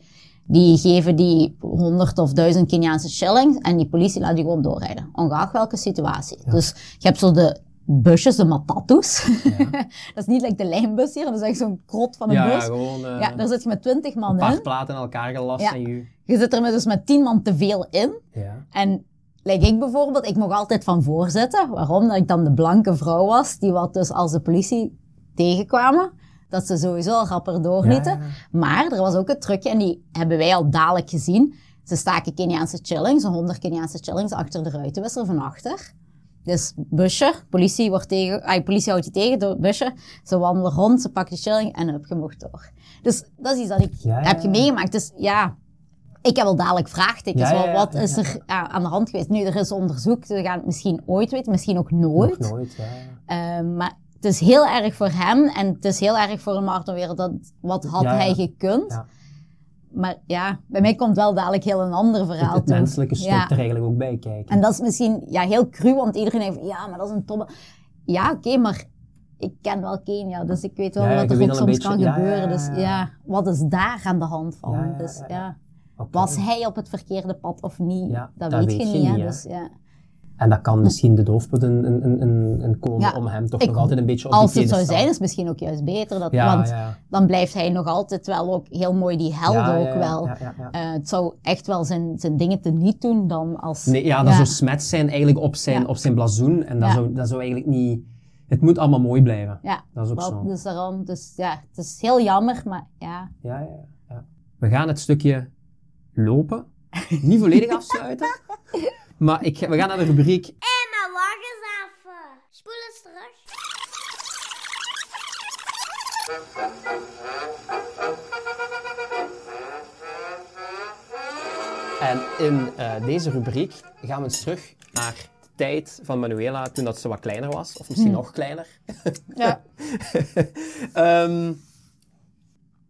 die geven die 100 of 1000 Keniaanse shillings en die politie laat die gewoon doorrijden. Ongeacht welke situatie. Dus je hebt zo de busjes, de matatus. dat is niet like de lijnbus hier, dat is echt zo'n krot van een Ja, ja, bus. gewoon eh, Ja, daar zit je met 20 man een paar in. platen in elkaar gelast en je... Je zit er met, dus met 10 man te veel in. Ja. En like ik bijvoorbeeld, ik mocht altijd van voor zitten. Waarom? Dat ik dan de blanke vrouw was, die wat dus als de politie tegenkwamen, dat ze sowieso al rapper doorlieten. Ja, Maar er was ook een trucje, en die hebben wij al dadelijk gezien. Ze staken Keniaanse chillings, een 100 Keniaanse chillings, achter de ruitenwisser van achter. Dus busje, politie, wordt tegen, ay, politie houdt je tegen door het busje. Ze wandelen rond, ze pakken de chilling en hup, je mocht door. Dus dat is iets dat ik Ja, heb ja. meegemaakt. Dus ja, ik heb wel dadelijk vraagtekens. Ja, wat is er aan de hand geweest? Nu, er is onderzoek, we gaan het misschien ooit weten, misschien ook nooit. Nog nooit, ja. Ehm, maar het is heel erg voor hem en het is heel erg voor een marathonwereld. Dat, wat had Ja, hij gekund? Ja. Maar ja, bij mij komt wel dadelijk heel een ander verhaal Het, het menselijke stuk Ja. er eigenlijk ook bij kijken. En dat is misschien ja, heel cru, want iedereen van, ja, maar dat is een tomme... Ja, oké, maar ik ken wel Kenia, dus ik weet wel wat er ook soms kan beetje- gebeuren. Dus ja. wat is daar aan de hand van? Dus ja, was hij op het verkeerde pad of niet? Dat, weet je niet, hè. Dus, ja. En dat kan misschien de doofpot een, een, een- een, een komen Ja, om hem toch ik- nog altijd een beetje op Als die het zou zijn, is het misschien ook juist beter. Dat, Ja, want ja. dan blijft hij nog altijd wel ook heel mooi die held Ja, ja, ook wel. ja, ja, ja. Eh, het zou echt wel zijn, zijn dingen te niet doen dan als... Nee, ja, dat zou smet zijn eigenlijk op zijn, op zijn blazoen. En dat, zou, dat zou eigenlijk niet... Het moet allemaal mooi blijven. Ja, Dat is ook wel, zo. dus daarom, dus ja, het is heel jammer, maar ja. Ja, ja, ja. We gaan het stukje lopen niet volledig afsluiten. Maar ik, we gaan naar de rubriek Emma, wacht eens even. Spoel eens terug. En in eh, deze rubriek gaan we eens terug naar de tijd van Manuela toen dat ze wat kleiner was. Of misschien nog kleiner. Ja. Ehm,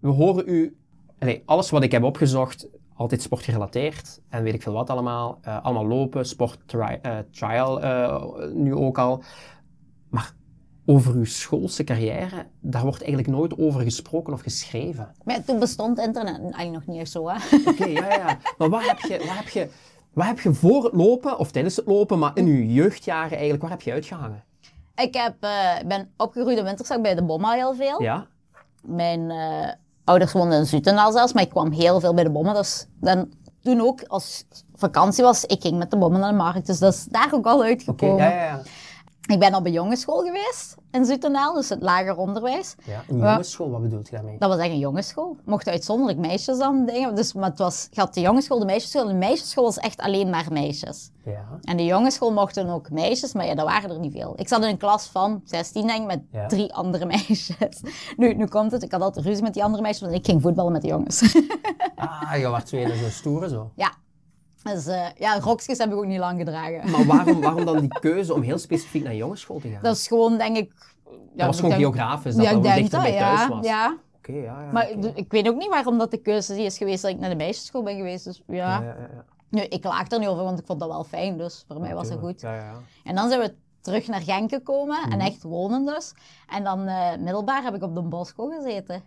we horen u... allee, alles wat ik heb opgezocht, altijd sportgerelateerd. En weet ik veel wat allemaal. Eh, allemaal lopen, sport, tri- eh, trial eh, nu ook al. Maar over uw schoolse carrière, daar wordt eigenlijk nooit over gesproken of geschreven. Maar toen bestond internet eigenlijk nog niet echt zo, hè. Oké, ja, ja. Maar waar heb, je, waar, heb je, waar heb je voor het lopen, of tijdens het lopen, maar in je jeugdjaren eigenlijk, waar heb je uitgehangen? Ik heb, ik ben opgegroeid in Winterzak bij de Bomma heel veel. Ja? Mijn ouders woonden in Zutenaal zelfs, maar ik kwam heel veel bij de Bomma. Dus dan, toen ook, als vakantie was, ik ging met de Bomma naar de markt. Dus dat is daar ook al uitgekomen. ja, ja, ja. Ik ben op een jongensschool geweest in Zutenaal, dus het lager onderwijs. ja. Een jongensschool, wat bedoelt je daarmee? Dat was echt een jongensschool. Mochten uitzonderlijk meisjes dan dingen. Dus, maar het was, je had de jongensschool, de meisjesschool. De meisjesschool was echt alleen maar meisjes. Ja. En de jongensschool mochten ook meisjes, maar ja, dat waren er niet veel. Ik zat in een klas van 16, denk ik, met Ja. drie andere meisjes. Nu, nu komt het, ik had altijd ruzie met die andere meisjes, want ik ging voetballen met de jongens. Ah, je was tweede zo stoere zo. ja. Dus eh, ja, rokjes heb ik ook niet lang gedragen. Maar waarom, waarom dan die keuze om heel specifiek naar jongensschool te gaan? Dat is gewoon, denk ik... Ja, dat was gewoon denk- geografisch, dat ja, dat dichter dat, bij ja. thuis was. Ja, Oké, ja, ja. maar ik weet ook niet waarom dat de keuze is geweest dat ik naar de meisjesschool ben geweest. Dus ja, Ja, ja, ja. Nu, ik klaag er niet over, want ik vond dat wel fijn, dus voor mij was het Tuurlijk. goed. Ja, ja, ja. En dan zijn we terug naar Genk gekomen en Mhm. echt wonen dus. En dan eh, middelbaar heb ik op Don Bosco gezeten.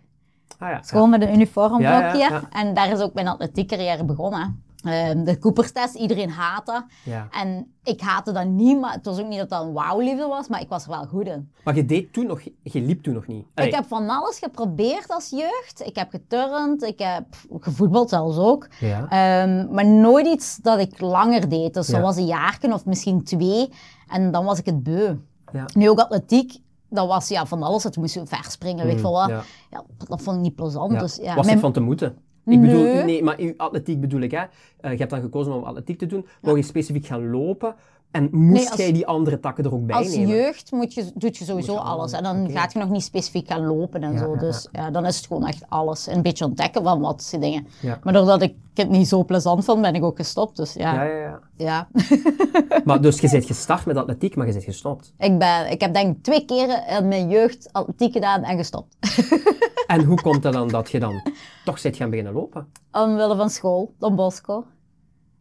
Ah, ja. Gewoon met een uniformblokje. Ja, ja, ja. En daar is ook mijn atletiekcarrière begonnen. Ehm, de Cooperstest, iedereen haatte. Ja. En ik haatte dat niet, maar het was ook niet dat dat een wauwliefde was, maar ik was er wel goed in. Maar je deed toen nog, je liep toen nog niet. Allee, Ik heb van alles geprobeerd als jeugd. Ik heb geturnd, ik heb gevoetbald zelfs ook. Ja. Ehm, maar nooit iets dat ik langer deed. Dus Ja. dat was een jaarken of misschien twee. En dan was ik het beu. Ja. Nu ook atletiek. Dat was ja, van alles. Het moest je verspringen, weet je wel wat. ja. Ja, dat vond ik niet plezant. Ja. Dus, ja, was mijn- het van te moeten? Ik bedoel, Nee. nee, maar uw atletiek bedoel ik, hè. Eh, je hebt dan gekozen om atletiek te doen. Wou je specifiek gaan lopen? En moest Nee, als- jij die andere takken er ook bij Als nemen? jeugd moet je, doet je sowieso je alles. En dan oké. gaat je nog niet specifiek gaan lopen en Ja, zo. Dus ja, dan is het gewoon echt alles. En een beetje ontdekken van wat die dingen. Maar doordat ik het niet zo plezant vond, ben ik ook gestopt. Dus ja, Ja, ja. ja, ja. Maar dus je bent gestart met atletiek, maar je bent gestopt. ik, ben, ik heb denk ik twee keren in mijn jeugd atletiek gedaan en gestopt. En hoe komt het dan dat je dan toch bent gaan beginnen lopen? Omwille van school, Don Bosco.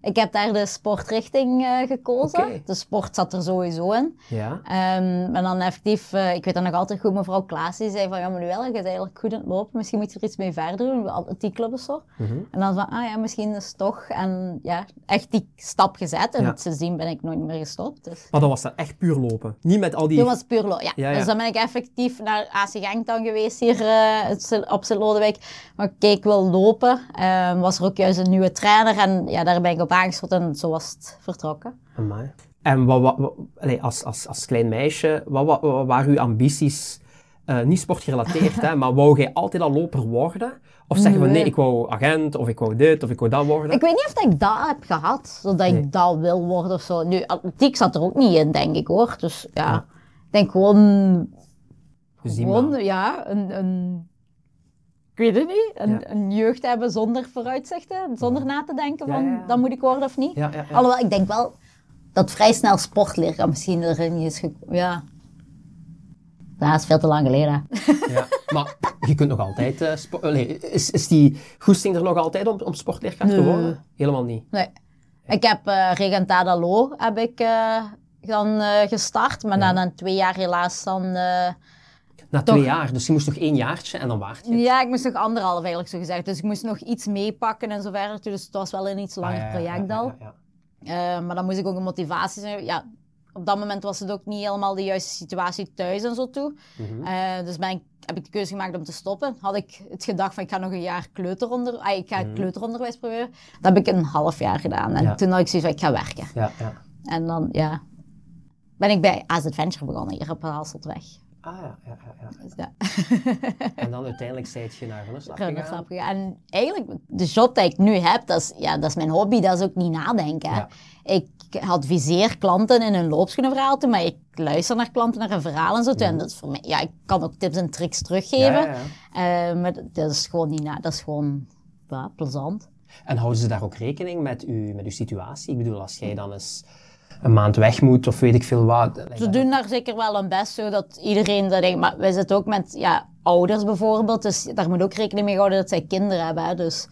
Ik heb daar de sportrichting eh, gekozen. De sport zat er sowieso in. Ja. Ehm, en dan effectief, eh, ik weet dat nog altijd goed, mevrouw Klaas, die zei van, ja Manuela, je bent eigenlijk goed aan het lopen, misschien moet je er iets mee verder doen, atletiekclub of zo. Mhm. En dan van, ah ja, misschien is het toch. En ja, echt die stap gezet. En Ja. sindsdien ben ik nooit meer gestopt. Dus. Maar dan was dat echt puur lopen. Niet met al die... Toen was puur lo- ja. Ja, ja. Dus dan ben ik effectief naar AC Genk dan geweest hier eh, op Sint-Lodewijk. Maar kijk, ik wil lopen. Ehm, was er ook juist een nieuwe trainer en ja, daar ben ik op aangesloten en zo was het vertrokken. Amai. En wat, wat, als, als, als klein meisje, wat, wat, wat waren uw ambities? Eh, niet sportgerelateerd, hè, maar wou jij altijd al loper worden? Of zeggen van Nee. nee, ik wou agent, of ik wou dit, of ik wou dat worden? Ik weet niet of dat ik dat heb gehad, zodat Nee. ik dat wil worden of zo. Nu, atletiek zat er ook niet in, denk ik hoor. Dus ja, Ja. ik denk gewoon, We zien gewoon ja, een, een, ik weet het niet, een, Ja. een jeugd hebben zonder vooruitzichten, zonder na te denken van, ja, dat moet ik worden of niet. Alhoewel, ik denk wel dat vrij snel sportleraar misschien erin is gekomen. Ja. Dat is veel te lang geleden. Ja. Maar je kunt nog altijd... eh, is, is die goesting er nog altijd om, om sportleerkracht te Nee. worden? Helemaal niet. Nee. Ik heb eh Regentada Lo heb ik dan eh, gestart, maar Ja. na dan twee jaar helaas dan... Na Toch. twee jaar, dus je moest nog één jaartje en dan waard je. ja, ik moest nog anderhalf eigenlijk zo gezegd. Dus ik moest nog iets meepakken en zo verder. Dus het was wel een iets langer Ah, ja, project al. ja, ja. Eh, maar dan moest ik ook een motivatie zijn. Ja, op dat moment was het ook niet helemaal de juiste situatie thuis en zo toe. Mhm. Eh, dus ben ik, heb ik de keuze gemaakt om te stoppen. Had ik het gedacht van ik ga nog een jaar kleuteronder, ah, ik ga het kleuteronderwijs proberen. Dat heb ik een half jaar gedaan. En Mhm. Ja. toen had ik zoiets van ik ga werken. Ja, ja. En dan ja, ben ik bij AZ Adventure begonnen hier op Hasseltweg. Ah ja, ja, ja, ja. Dus ja. En dan uiteindelijk zijt je naar Runnerslag gegaan. Runnerslap gegaan. En eigenlijk, de job die ik nu heb, dat is, ja, dat is mijn hobby, dat is ook niet nadenken. Ja. Ik adviseer klanten in hun loopschoenenverhaal toe, maar ik luister naar klanten, naar een verhaal en zo. toe. En dat is voor mij, ja, ik kan ook tips en tricks teruggeven. Eh, maar dat is gewoon niet na, dat is gewoon ja, plezant. En houden ze daar ook rekening met uw, met uw situatie? Ik bedoel, als jij dan eens een maand weg moet of weet ik veel wat. Ze doen daar zeker wel hun best, zodat iedereen dat denkt. Maar wij zitten ook met ja, ouders bijvoorbeeld, dus daar moet ook rekening mee houden dat zij kinderen hebben. Hè. Dus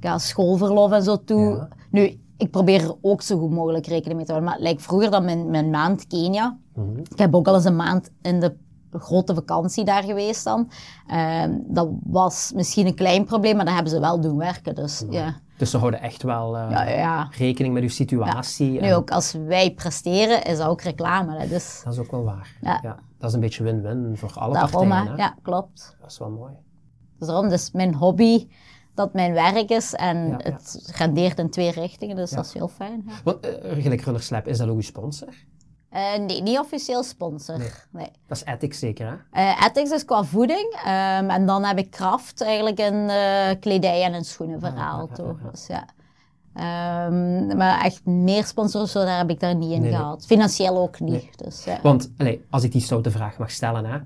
ja, schoolverlof en zo toe. Ja. Nu, ik probeer er ook zo goed mogelijk rekening mee te houden. Maar like vroeger dan mijn, mijn maand Kenia. Mhm. Ik heb ook al eens een maand in de grote vakantie daar geweest dan. Ehm, dat was misschien een klein probleem, maar dat hebben ze wel doen werken. Dus ja, Dus ze houden echt wel eh, ja, ja. rekening met uw situatie. Nu en ook als wij presteren, is dat ook reclame. Hè. Dus Dat is ook wel waar. Ja. dat is een beetje win-win voor alle daarom, partijen. hè. Ja, klopt. Dat is wel mooi. Dus daarom, dus mijn hobby dat mijn werk is en Ja, ja. het rendeert in twee richtingen, dus dat is heel fijn. Ja. Want uh, gelijk is dat ook uw sponsor? Eh, nee, niet officieel sponsor. Nee. Dat is Ethics zeker, hè? Eh, Ethics is qua voeding ehm, en dan heb ik Kraft eigenlijk in eh, kledij en in schoenenverhaal. Ah, ja, ja, toch. ja. Dus, ja. Ehm, maar echt meer sponsors daar heb ik daar niet in Nee, nee. gehad. Financieel ook niet. Dus, ja. Want, als ik die stoute vraag mag stellen, hè.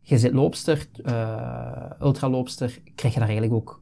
Je zit loopster, ultraloopster, krijg je daar eigenlijk ook...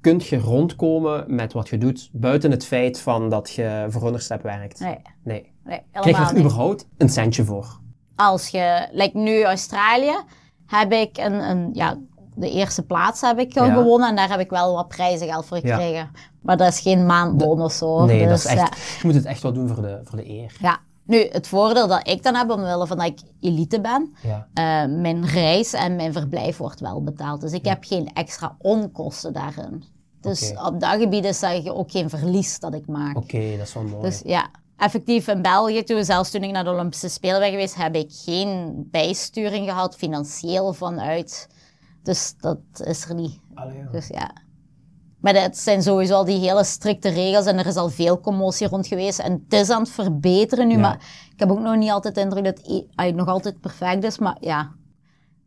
Kunt je rondkomen met wat je doet, buiten het feit van dat je voor Runnerslap werkt? Nee, Nee. nee, Krijg je er überhaupt een centje voor? als je, like nu Australië, heb ik een, een ja, de eerste plaats heb ik Ja. gewonnen en daar heb ik wel wat prijzengeld voor Ja. gekregen. Maar dat is geen maandbon of zo. Nee, dus, dat is echt... Ja, Je moet het echt wel doen voor de, voor de eer. ja. Nu, het voordeel dat ik dan heb, omwille van dat ik elite ben, Ja. eh, mijn reis en mijn verblijf wordt wel betaald. Dus ik heb geen extra onkosten daarin. Dus op dat gebied is dat ook geen verlies dat ik maak. Oké, dat is wel mooi. Dus ja, effectief in België, toen, zelfs toen ik naar de Olympische Spelen ben geweest, heb ik geen bijsturing gehad, financieel vanuit. Dus dat is er niet. Allee, ja. Dus ja. Maar het zijn sowieso al die hele strikte regels en er is al veel commotie rond geweest. En het is aan het verbeteren nu, Ja. maar ik heb ook nog niet altijd de indruk dat het eh, nog altijd perfect is. Maar ja,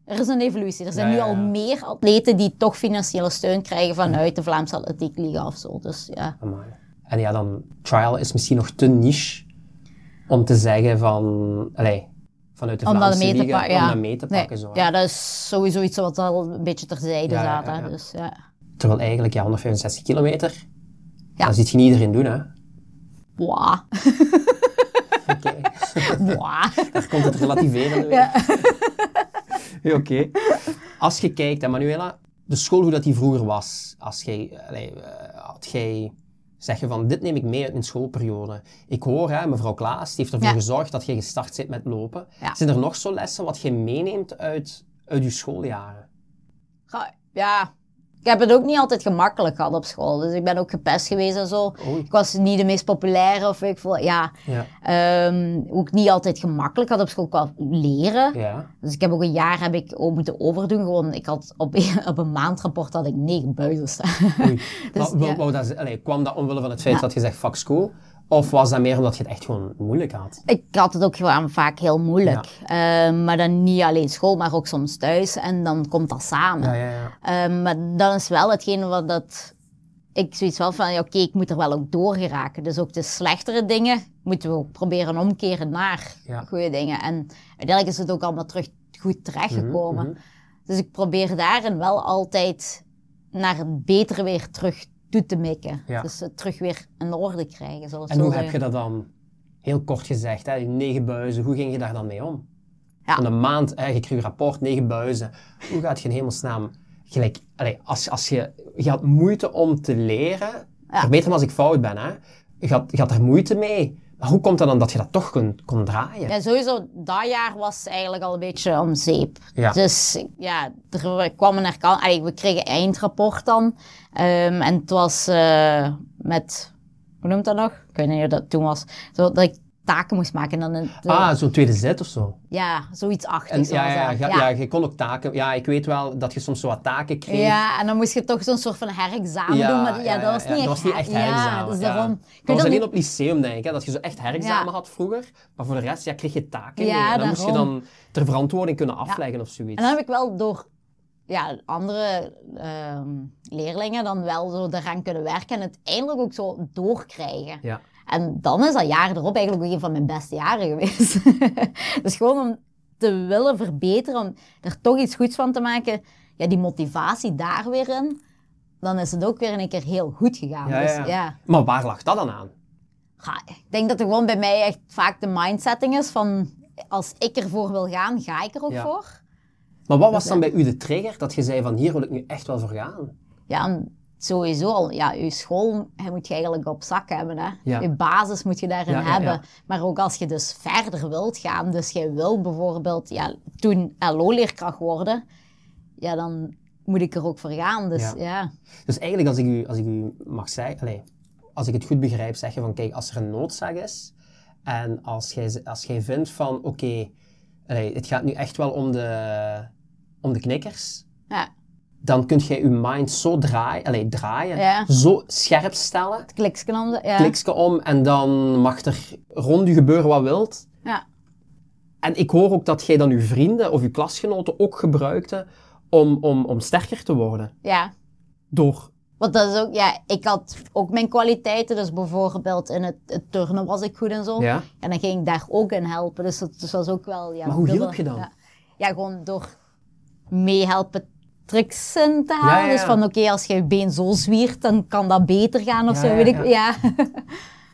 er is een evolutie. Er zijn Ja, nu al meer atleten die toch financiële steun krijgen vanuit de Vlaamse Atletiek Liga of zo. Dus ja. Amai. En ja, dan trial is misschien nog te niche om te zeggen van, allee, vanuit de dat Vlaamse mee te liga, om dat mee te pakken. Ja, dat is sowieso iets wat al een beetje terzijde ja. Dus, ja. Terwijl eigenlijk, ja, 165 kilometer, Ja. dat ziet je niet iedereen doen, hè. Boah. Oké, Boah. daar komt het relativeren weer. Ja, Oké. Als je kijkt, hè, Manuela, de school hoe dat die vroeger was, als jij, allee, eh, had jij zeggen van, dit neem ik mee uit mijn schoolperiode. Ik hoor, hè, mevrouw Klaas, die heeft ervoor Ja. gezorgd dat jij gestart bent met lopen. Ja. Zijn er nog zo lessen wat je meeneemt uit, uit je schooljaren? Ja, ik heb het ook niet altijd gemakkelijk gehad op school. Dus ik ben ook gepest geweest en zo. Oei. Ik was niet de meest populaire of ik voel, ja. Ja. Ehm, ook niet altijd gemakkelijk had op school qua leren. Ja. Dus ik heb ook een jaar heb ik ook moeten overdoen. Gewoon, ik had op, op een maandrapport had ik negen buizen staan. Oei. Dus, Maar, dat, allee, kwam dat omwille van het feit dat je zegt fuck school? Of was dat meer omdat je het echt gewoon moeilijk had? Ik had het ook gewoon vaak heel moeilijk. Ehm, maar dan niet alleen school, maar ook soms thuis. En dan komt dat samen. Ja, ja, ja. Ehm, maar dan is wel hetgene wat dat... Ik zoiets wel van, ja, oké, ik moet er wel ook door geraken. Dus ook de slechtere dingen moeten we ook proberen omkeren naar goede dingen. En uiteindelijk is het ook allemaal terug goed terechtgekomen. Mhm, mhm. Dus ik probeer daarin wel altijd naar het betere weer terug toe te mikken. Ja. Dus het terug weer in orde krijgen. Zoals En hoe heb je dat dan, heel kort gezegd, hè, negen buizen, hoe ging je daar dan mee om? Ja. Een maand, hè, je kreeg een rapport, negen buizen. Hoe gaat je in hemelsnaam, gelijk, allee, als, als je, je had moeite om te leren, Ja. verbeter me als ik fout ben, hè. Je had, je had er moeite mee. Maar hoe komt het dan dat je dat toch kon, kon draaien? Ja, sowieso, dat jaar was eigenlijk al een beetje om zeep. Ja. Dus ja, er kwam een. Allee, we kregen eindrapport dan. Ehm, en het was eh, met hoe noemt dat nog? Ik weet niet hoe dat toen was. Zo, dat ik taken moest maken. En dan een- Ah, zo'n tweede zet of zo. ja, zoiets achtigs. ja, ja, dat. ja, ja, je kon ook taken. Ja, ik weet wel dat je soms zo wat taken kreeg. Ja, en dan moest je toch zo'n soort van herexamen doen. Maar ja, ja, dat was niet dat echt, was niet echt her- herexamen. Ja, dus daarom... Dat was dat alleen op lyceum, denk ik, hè, dat je zo echt herexamen had vroeger. Maar voor de rest ja, kreeg je taken Ja, mee. En dan moest je dan ter verantwoording kunnen afleggen of zoiets. En dan heb ik wel door ja, andere ehm, leerlingen dan wel zo eraan kunnen werken en uiteindelijk ook zo doorkrijgen. Ja. En dan is dat jaar erop eigenlijk ook een van mijn beste jaren geweest. dus gewoon om te willen verbeteren, om er toch iets goeds van te maken, ja, die motivatie daar weer in, dan is het ook weer een keer heel goed gegaan. Ja, dus, ja. Maar waar lag dat dan aan? Ik denk dat er gewoon bij mij echt vaak de mindsetting is van als ik ervoor wil gaan, ga ik er ook Ja. voor. Maar wat was Dat, dan bij u de trigger dat je zei van hier wil ik nu echt wel voor gaan? Ja, sowieso al, ja, je school hè, moet je eigenlijk op zak hebben. Hè? Ja. Je basis moet je daarin Ja, hebben. ja. Maar ook als je dus verder wilt gaan, dus je wil bijvoorbeeld ja, toen LO-leerkracht worden, ja, dan moet ik er ook voor gaan. Dus Ja. Dus eigenlijk als ik u, als ik u mag zeggen, allee, als ik het goed begrijp, zeg je van kijk, als er een noodzaak is en als jij, als jij vindt van oké, allee, het gaat nu echt wel om de, om de knikkers, ja, dan kun jij je mind zo draaien, allee, draaien Ja. zo scherp stellen, het kliksken om de... Ja. klikske om en dan mag er rond je gebeuren wat wilt. Ja. En ik hoor ook dat jij dan je vrienden of je klasgenoten ook gebruikte om, om, om sterker te worden. ja. Door Want dat is ook, ja, ik had ook mijn kwaliteiten. Dus bijvoorbeeld in het, het turnen was ik goed en zo. Ja. En dan ging ik daar ook in helpen. Dus dat dus was ook wel, ja. Maar hoe dubbel- hielp je dan? Ja, ja gewoon door meehelpen tricks in te halen. Ja, ja, Dus van, oké, als je je been zo zwiert, dan kan dat beter gaan of zo, ja, weet ik. ja. Ja.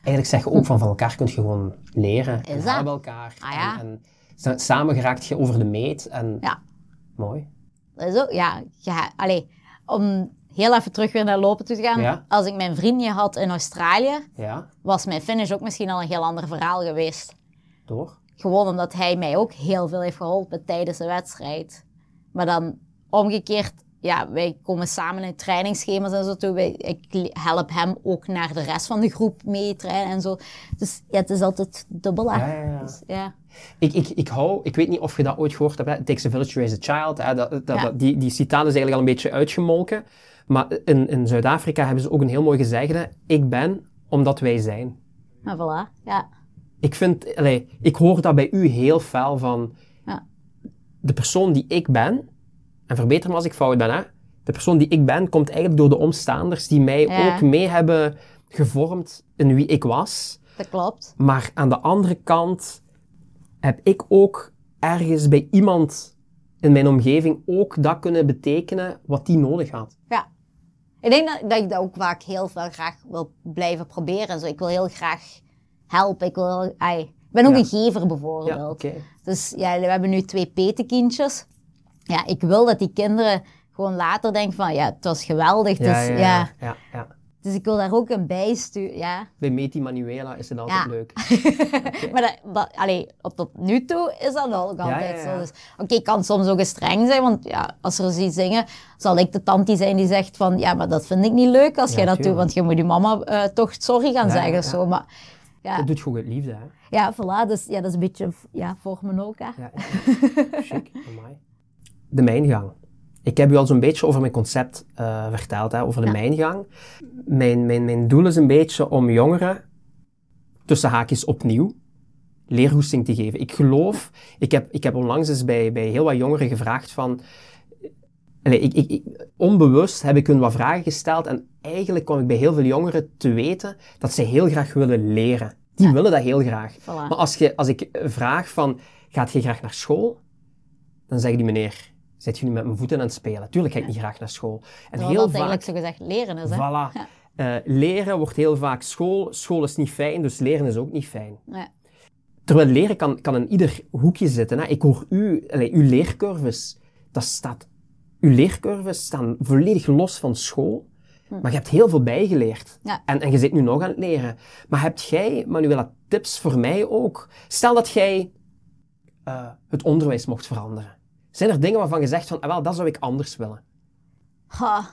Eigenlijk zeg je ook van van elkaar kun je gewoon leren. en Is dat? elkaar. Ah, ja. En, en sa- samen geraakt je over de meet. En Ja. mooi. Dat is ook, ja, ja allee, om heel even terug weer naar lopen toe te gaan. Ja. Als ik mijn vriendje had in Australië, Ja, was mijn finish ook misschien al een heel ander verhaal geweest. door. Gewoon omdat hij mij ook heel veel heeft geholpen tijdens de wedstrijd. Maar dan omgekeerd, ja, wij komen samen in trainingsschema's en zo toe. Wij, ik help hem ook naar de rest van de groep mee trainen en zo. Dus ja, het is altijd dubbel. Ja, ja, ja. Dus, ja. Ik, ik, ik hou, ik weet niet of je dat ooit gehoord hebt, hè? It takes a village to raise a child. Hè? Dat, dat, die, die citaat is eigenlijk al een beetje uitgemolken. Maar in, in Zuid-Afrika hebben ze ook een heel mooi gezegde. Ik ben omdat wij zijn. Maar voilà, ja. Ik vind, allee, ik hoor dat bij u heel fel van Ja. de persoon die ik ben, en verbeter me als ik fout ben, hè, de persoon die ik ben komt eigenlijk door de omstaanders die mij Ja. ook mee hebben gevormd in wie ik was. Dat klopt. Maar aan de andere kant heb ik ook ergens bij iemand in mijn omgeving ook dat kunnen betekenen wat die nodig had. Ja. Ik denk dat, dat ik dat ook vaak heel veel graag wil blijven proberen. Zo, ik wil heel graag helpen. Ik, wil, ai, ik ben ook Ja. een gever bijvoorbeeld. Ja, oké. Dus ja, we hebben nu twee petekindjes. Ja, ik wil dat die kinderen gewoon later denken van, ja, het was geweldig. dus, ja, ja, ja. dus ik wil daar ook een bijsturen. Ja. Bij Meti Manuela is het altijd Ja. leuk. Maar dat, dat, allee, op tot nu toe is dat ook altijd zo. Dus, Oké, ik kan soms ook eens streng zijn, want ja, als er iets zingen, zal ik de tante zijn die zegt van, ja, maar dat vind ik niet leuk als jij dat doet, want je moet je mama eh, toch sorry gaan zeggen of zo. Maar ja, Dat doet gewoon uit liefde, hè? ja, voilà, dus ja, dat is een beetje ja, voor me ook. Hè. Ja, chic, amai. De mijngang. Ik heb u al zo'n beetje over mijn concept eh, verteld, hè, over de Ja. mijngang. Mijn, mijn, mijn doel is een beetje om jongeren, tussen haakjes opnieuw, leerhoesting te geven. Ik geloof, ik heb, ik heb onlangs eens bij, bij heel wat jongeren gevraagd van... Ik, ik, ik- onbewust heb ik hun wat vragen gesteld en eigenlijk kwam ik bij heel veel jongeren te weten dat ze heel graag willen leren. Die willen dat heel graag. Voilà. Maar als, je, als ik vraag van, gaat je graag naar school? Dan zeggen die meneer, zit je nu met mijn voeten aan het spelen? Tuurlijk ga ik niet graag naar school. En heel dat vaak, eigenlijk zo gezegd leren is. Hè. voilà, eh, leren wordt heel vaak school. School is niet fijn, dus leren is ook niet fijn. Ja. Terwijl leren kan, kan in ieder hoekje zitten. Hè. Ik hoor u, allee, uw leercurves, dat staat, uw leercurves staan volledig los van school. Maar je hebt heel veel bijgeleerd. Ja. En, en je zit nu nog aan het leren. Maar hebt jij, Manuela, tips voor mij ook? Stel dat jij eh, het onderwijs mocht veranderen. Zijn er dingen waarvan je zegt van, ah, wel, dat zou ik anders willen? Ha.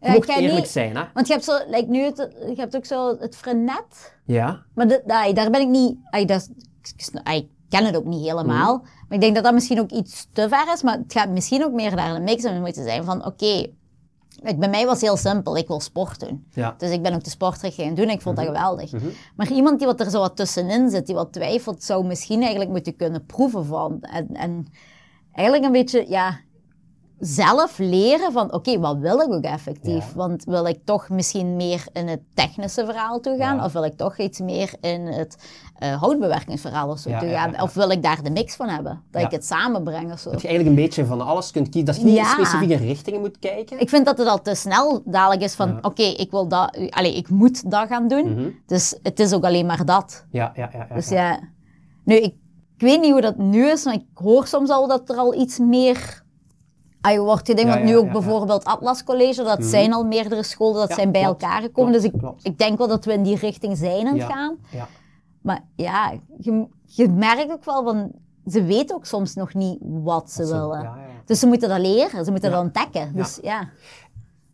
Je ik ga eerlijk niet- zijn, hè? Want je hebt, zo, like nu het, je hebt ook zo het frenet. Ja. Maar de, ai, daar ben ik niet... ai, dat, ik sn- ai, ik ken het ook niet helemaal. Mhm. Maar ik denk dat dat misschien ook iets te ver is. Maar het gaat misschien ook meer daar een mix in moeten zijn van... Oké, like, bij mij was het heel simpel. Ik wil sport doen. Ja. Dus ik ben ook de sportrichting gaan doen en ik vond Mhm. dat geweldig. Maar iemand die wat er zo wat tussenin zit, die wat twijfelt, zou misschien eigenlijk moeten kunnen proeven van. En, en eigenlijk een beetje, ja, zelf leren van, oké, wat wil ik ook effectief? Ja. Want wil ik toch misschien meer in het technische verhaal toe gaan? Ja. Of wil ik toch iets meer in het eh, houtbewerkingsverhaal of zo Ja, toe gaan? Of wil ik daar de mix van hebben? Dat ik het samenbreng of zo? Dat je eigenlijk een beetje van alles kunt kiezen. Dat je niet in specifieke richtingen moet kijken. Ik vind dat het al te snel dadelijk is van, oké, ik wil dat, allee, ik moet dat gaan doen. Mhm. Dus het is ook alleen maar dat. Ja, ja, ja. ja, Dus ja. ja, nu, ik, ik weet niet hoe dat nu is, maar ik hoor soms al dat er al iets meer ah, wordt gedaan. Ja, want nu ja, ook ja, bijvoorbeeld Atlas College, dat zijn al meerdere scholen, dat zijn bij klopt, elkaar gekomen. klopt, dus ik, klopt. ik denk wel dat we in die richting zijn aan het gaan. Ja. Maar ja, je, je merkt ook wel van, ze weten ook soms nog niet wat ze ze- willen. Dus ze moeten dat leren, ze moeten dat ontdekken. Dus ja.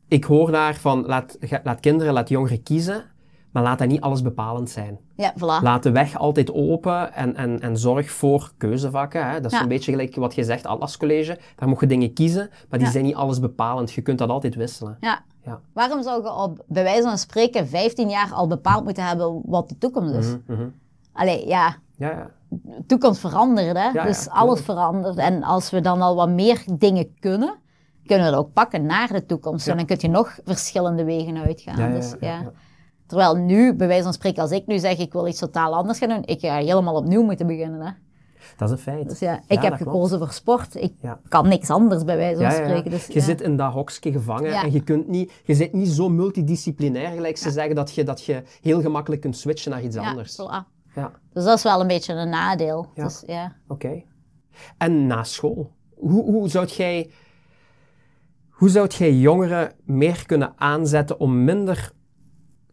Ik hoor daar van, laat, laat kinderen, laat jongeren kiezen, maar laat dat niet alles bepalend zijn. Ja, voilà. Laat de weg altijd open en, en, en zorg voor keuzevakken. Hè. Dat is Ja. een beetje gelijk wat je zegt, Atlas College. Daar mocht je dingen kiezen, maar die Ja. zijn niet alles bepalend. Je kunt dat altijd wisselen. Ja. Ja. Waarom zou je op, bij wijze van spreken 15 jaar al bepaald moeten hebben wat de toekomst is? Mhm. Allee, ja, Ja, toekomst verandert, hè? dus alles verandert. En als we dan al wat meer dingen kunnen, kunnen we dat ook pakken naar de toekomst. En dan kun je nog verschillende wegen uitgaan. Dus, ja. Terwijl nu, bij wijze van spreken, als ik nu zeg ik wil iets totaal anders gaan doen, ik ga helemaal opnieuw moeten beginnen. Hè? Dat is een feit. Dus ja, ik Ja, heb klopt. gekozen voor sport. Ik Ja. kan niks anders, bij wijze van Ja, spreken. Dus, je zit in dat hokje gevangen en je, kunt niet, je zit niet zo multidisciplinair, gelijk ze zeggen, dat je, dat je heel gemakkelijk kunt switchen naar iets anders. voilà. Ja, Dus dat is wel een beetje een nadeel. Ja. Dus, ja. oké. En na school, hoe, hoe zou jij... Hoe zou jij jongeren meer kunnen aanzetten om minder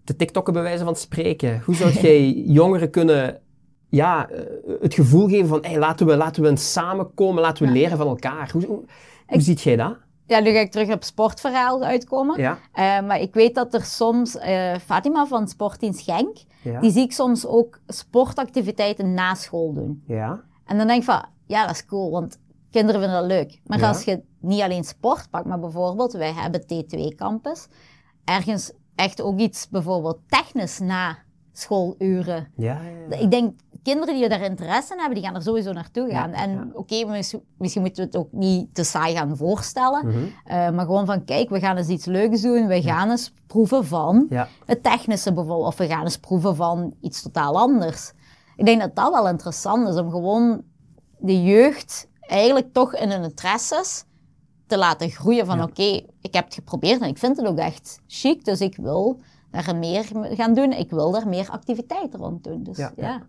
te tiktokken bij wijze van spreken? Hoe zou jij jongeren kunnen ja, eh, het gevoel geven van hey, laten, we, laten we samenkomen, laten we Ja. leren van elkaar? Hoe, hoe, hoe ziet jij dat? ja, nu ga ik terug op sportverhaal uitkomen. Ja, Eh, maar ik weet dat er soms, eh, Fatima van Sportdienst Genk, ja, die zie ik soms ook sportactiviteiten na school doen. ja, En dan denk ik van, ja, dat is cool, want kinderen vinden dat leuk. Maar Ja. als je niet alleen sport pakt, maar bijvoorbeeld, wij hebben T2-campus, ergens echt ook iets bijvoorbeeld technisch na schooluren. ja, ja. Ik denk, kinderen die daar interesse in hebben, die gaan er sowieso naartoe gaan. En oké, mis- misschien moeten we het ook niet te saai gaan voorstellen. Mhm. eh, maar gewoon van, kijk, we gaan eens iets leuks doen. We gaan eens proeven van het technische bijvoorbeeld. Of we gaan eens proeven van iets totaal anders. Ik denk dat dat wel interessant is, om gewoon de jeugd eigenlijk toch in hun interesses te laten groeien. Van Ja. oké, ik heb het geprobeerd en ik vind het ook echt chic. Dus ik wil daar meer gaan doen. Ik wil daar meer activiteiten rond doen. Dus Ja, ja.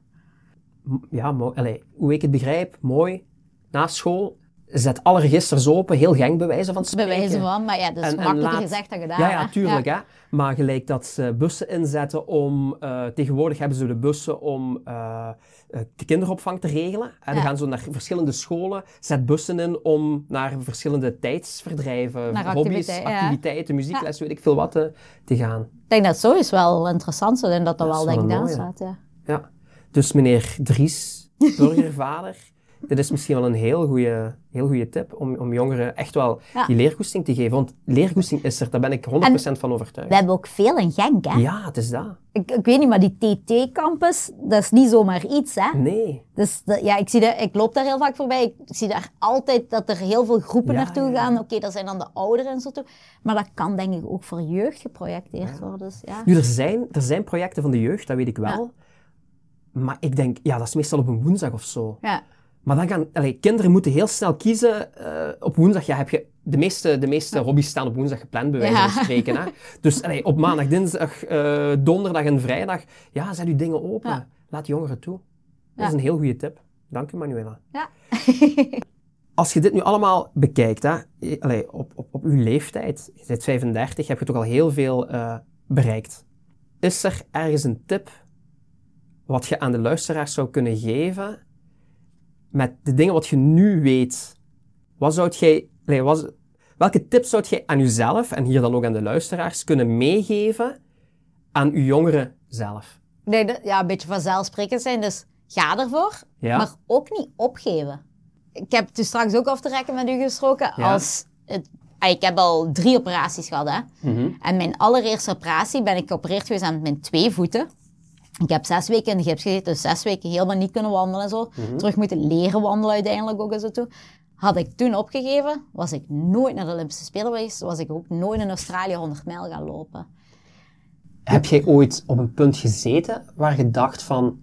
ja. Mooi. Hoe ik het begrijp, mooi. Na school, zet alle registers open, heel gang bij wijze van spreken. wijze van, maar ja, dat is En- makkelijker laat- gezegd dan gedaan. Ja, ja, tuurlijk. Hè? Maar gelijk dat ze bussen inzetten om... eh, tegenwoordig hebben ze de bussen om eh, de kinderopvang te regelen. En dan Ja. gaan ze naar verschillende scholen, zet bussen in om naar verschillende tijdsverdrijven, Naar hobby's, activiteiten, ja. activiteiten, muziekles, weet ik veel wat, te, te gaan. Ik denk dat zo is wel interessant zou zijn dat dat Dat wel denk ik staat. Ja. Ja. Dus meneer Dries, burgervader, dit is misschien wel een heel goede heel goede tip om, om jongeren echt wel Ja. die leergoesting te geven. Want leergoesting is er, daar ben ik 100% van overtuigd. We hebben ook veel in Genk, hè? Ja, het is dat. Ik, ik weet niet, maar die TT-campus, dat is niet zomaar iets, hè? Nee. Dus dat- ja, ik, zie dat, ik loop daar heel vaak voorbij. Ik, ik zie daar altijd dat er heel veel groepen Ja, naartoe ja, gaan. Oké, dat zijn dan de ouderen en zo. toe. Maar dat kan denk ik ook voor jeugd geprojecteerd worden. Dus, ja. Nu, er zijn, er zijn projecten van de jeugd, dat weet ik wel. Maar ik denk, ja, dat is meestal op een woensdag of zo. Ja. Maar dan gaan, allee, kinderen moeten heel snel kiezen. eh, op woensdag ja, heb je, de meeste, de meeste hobby's staan op woensdag gepland, bij wijze Ja. van spreken. Hè? Dus allee, op maandag, dinsdag, eh, donderdag en vrijdag, ja, zet uw dingen open. Ja. Laat jongeren toe. Dat is een heel goede tip. Dank u, Manuela. Ja. Als je dit nu allemaal bekijkt, hè, allee, op, op, op uw leeftijd, je bent 35, heb je toch al heel veel eh, bereikt. Is er ergens een tip wat je aan de luisteraars zou kunnen geven met de dingen wat je nu weet? Wat zou jij, wat, welke tips zou jij aan jezelf, en hier dan ook aan de luisteraars, kunnen meegeven aan uw jongere zelf? Dat, ja, een beetje vanzelfsprekend zijn, dus ga ervoor, Ja. maar ook niet opgeven. Ik heb toen straks ook af te rekken met u gesproken. Ja. Als het, ah, ik heb al drie operaties gehad. Hè? Mhm. En mijn allereerste operatie ben ik geopereerd geweest aan mijn twee voeten. Ik heb zes weken in de gips gezeten, dus zes weken helemaal niet kunnen wandelen en zo. Mhm. Terug moeten leren wandelen uiteindelijk ook en zo toe. Had ik toen opgegeven, was ik nooit naar de Olympische Spelen geweest. Was ik ook nooit in Australië 100 mijl gaan lopen. Heb jij ooit op een punt gezeten waar je dacht van,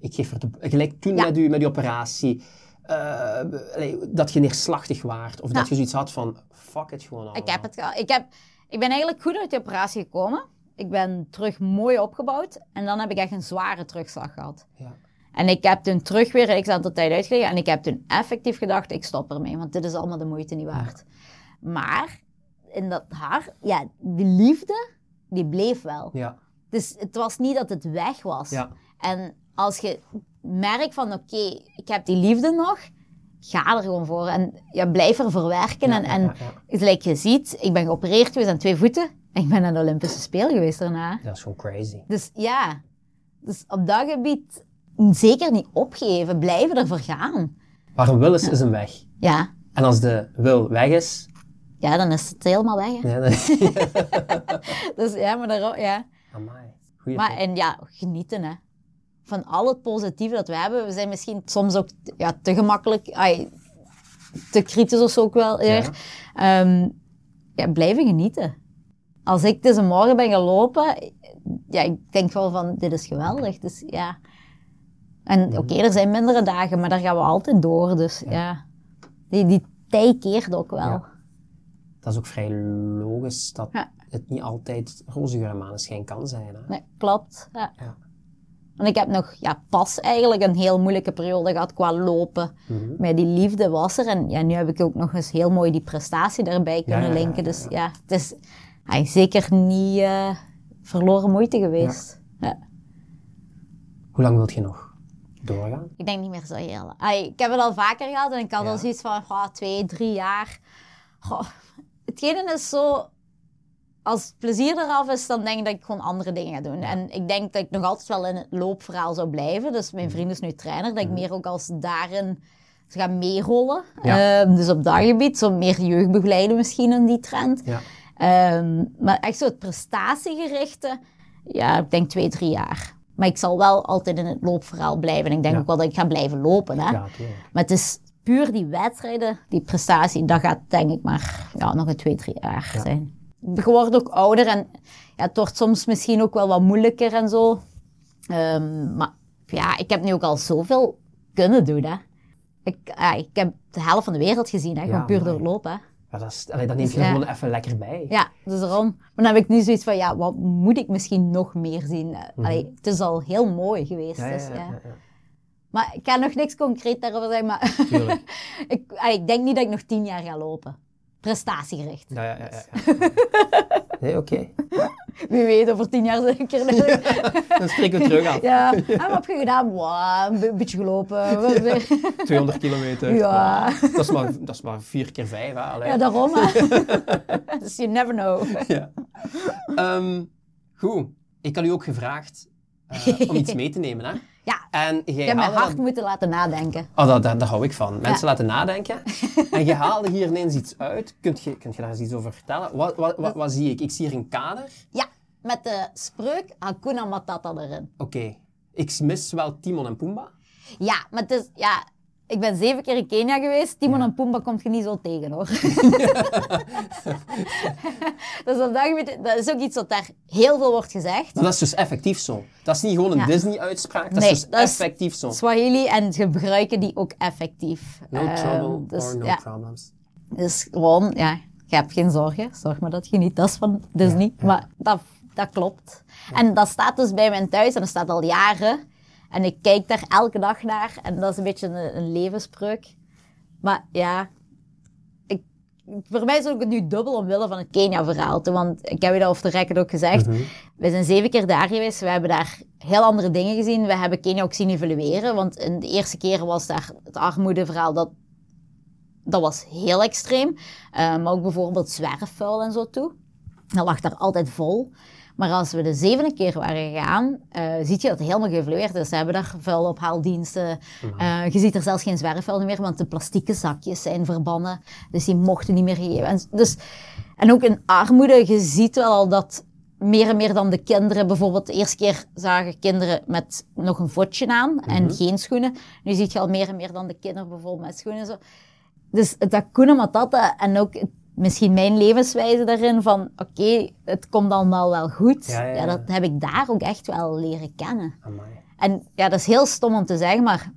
ik geef er de, gelijk toen Ja. met, u, met die operatie, eh, dat je neerslachtig waart, of dat je zoiets had van, fuck it gewoon Ik allemaal. heb het. Ik, heb, ik ben eigenlijk goed uit die operatie gekomen. Ik ben terug mooi opgebouwd. En dan heb ik echt een zware terugslag gehad. Ja. En ik heb toen terug weer een aantal tijd uitgelegen. En ik heb toen effectief gedacht, ik stop ermee. Want dit is allemaal de moeite niet waard. Maar in dat haar, ja, die liefde, die bleef wel. Ja, Dus het was niet dat het weg was. ja, En als je merkt van, oké, ik heb die liefde nog, ga er gewoon voor. En ja, blijf ervoor werken. en, en ja, je ziet, ik ben geopereerd geweest aan twee voeten. Ik ben aan de Olympische Spelen geweest daarna. dat is gewoon crazy. Dus ja, dus op dat gebied zeker niet opgeven. Blijven ervoor gaan. Waar een wil is, is een weg. Ja, En als de wil weg is, ja dan is het helemaal weg. hè. ja. Dus ja, maar daarom, ja. Amai, goeie Maar en ja, genieten hè. Van al het positieve dat we hebben. We zijn misschien soms ook ja, te gemakkelijk, ai, te kritisch of zo ook wel. eer. Ehm, ja, blijven genieten. Als ik deze morgen ben gelopen, ja, ik denk wel van, dit is geweldig. Dus ja. En oké, er zijn mindere dagen, maar daar gaan we altijd door. Dus ja, die, die tijd keert ook wel. Ja. Dat is ook vrij logisch dat Ja. het niet altijd roze geur en maneschijn kan zijn. Hè? Nee, klopt. Ja. Ja. En ik heb nog ja, pas eigenlijk een heel moeilijke periode gehad qua lopen. Mhm. Maar die liefde was er. En ja, nu heb ik ook nog eens heel mooi die prestatie daarbij kunnen linken. Dus ja, het is ja, zeker niet eh, verloren moeite geweest. Ja. Hoe lang wilt je nog doorgaan? Ik denk niet meer zo heel. Ai, ik heb het al vaker gehad en ik had al zoiets van goh, twee, drie jaar. Goh, hetgene is zo, als het plezier eraf is, dan denk ik dat ik gewoon andere dingen ga doen. En ik denk dat ik nog altijd wel in het loopverhaal zou blijven. Dus mijn vriend is nu trainer, dat ik meer ook als daarin ga meerollen. Ja. Ehm, dus op dat gebied, zo meer jeugd begeleiden misschien in die trend. Ja. Ehm, maar echt zo het prestatiegerichte, ja, ik denk twee, drie jaar. Maar ik zal wel altijd in het loopverhaal blijven. En ik denk Ja. ook wel dat ik ga blijven lopen. Hè? Ja. Maar het is puur die wedstrijden, die prestatie, dat gaat denk ik maar ja, nog een twee, drie jaar Ja. zijn. Je wordt ook ouder en ja, het wordt soms misschien ook wel wat moeilijker en zo. Ehm, maar ja, ik heb nu ook al zoveel kunnen doen. Hè. Ik, ja, ik heb de helft van de wereld gezien, hè, gewoon puur amai. door lopen. Ja, dat, is, allee, dat neemt je ja. gewoon even lekker bij. Ja, dus daarom. Maar dan heb ik nu zoiets van, ja, wat moet ik misschien nog meer zien? Eh, allee, het is al heel mooi geweest. Mhm. Ja, dus, ja, ja. ja, ja. Maar ik ga nog niks concreet daarover zeggen, maar ik, allee, ik denk niet dat ik nog tien jaar ga lopen. Prestatiegericht. Ja, ja, ja. ja, ja. Nee, oké. Wie weet, over tien jaar zeker. Dan spreken we terug af. ja, en wat heb je gedaan? Wow, een be- beetje gelopen. Weer- 200 kilometer. Ja. Dat is maar, dat is maar vier keer vijf. Hè? Allee. Ja, daarom. hè. dus you never know. Ja. Ehm, goed. Ik had u ook gevraagd eh, om iets mee te nemen. Hè? Ja, En jij ik heb mijn hart dat- moeten laten nadenken. Oh, dat, dat, daar hou ik van. Mensen Ja. laten nadenken. en je haalde hier ineens iets uit. Kunt je, kunt je daar eens iets over vertellen? Wat, wat, wat, wat zie ik? Ik zie hier een kader. Ja, met de spreuk Hakuna Matata erin. Oké. Ik mis wel Timon en Pumbaa. Ja, maar het is, ja, ik ben zeven keer in Kenia geweest. Timon Ja. en Pumbaa komt je niet zo tegen, hoor. dus dat dat is ook iets wat daar heel veel wordt gezegd. Maar dat is dus effectief zo. Dat is niet gewoon een Ja. Disney-uitspraak. Dat Nee, is dus dat is- effectief zo. Swahili en gebruiken die ook effectief. No Ehm, trouble dus, or no ja, problems. dus gewoon, ja, je hebt geen zorgen. Zorg maar dat je niet dat is van Disney. Maar dat, dat klopt. En dat staat dus bij mijn thuis en dat staat al jaren. En ik kijk daar elke dag naar en dat is een beetje een, een levenspreuk. Maar ja, ik, voor mij is het ook nu dubbel omwille van het Kenia-verhaal. Want ik heb je dat over de record ook gezegd. We zijn zeven keer daar geweest. We hebben daar heel andere dingen gezien. We hebben Kenia ook zien evolueren. Want in de eerste keren was daar het armoedeverhaal dat dat was heel extreem. Eh, maar ook bijvoorbeeld zwerfvuil en zo toe. Dat lag daar altijd vol. Maar als we de zevende keer waren gegaan, eh zie je dat het helemaal geëvolueerd is. Ze hebben daar vuilophaaldiensten. Eh, je ziet er zelfs geen zwerfvuil meer, want de plastieke zakjes zijn verbannen. Dus die mochten niet meer gegeven. En, dus, en ook in armoede, je ziet wel al dat meer en meer dan de kinderen, bijvoorbeeld de eerste keer zagen kinderen met nog een voetje aan en geen schoenen. Nu zie je al meer en meer dan de kinderen bijvoorbeeld met schoenen. en Zo. Dus het Hakuna Matata en ook misschien mijn levenswijze daarin van oké, het komt allemaal wel goed. Ja, ja, ja. dat heb ik daar ook echt wel leren kennen. Amai. En ja, dat is heel stom om te zeggen, maar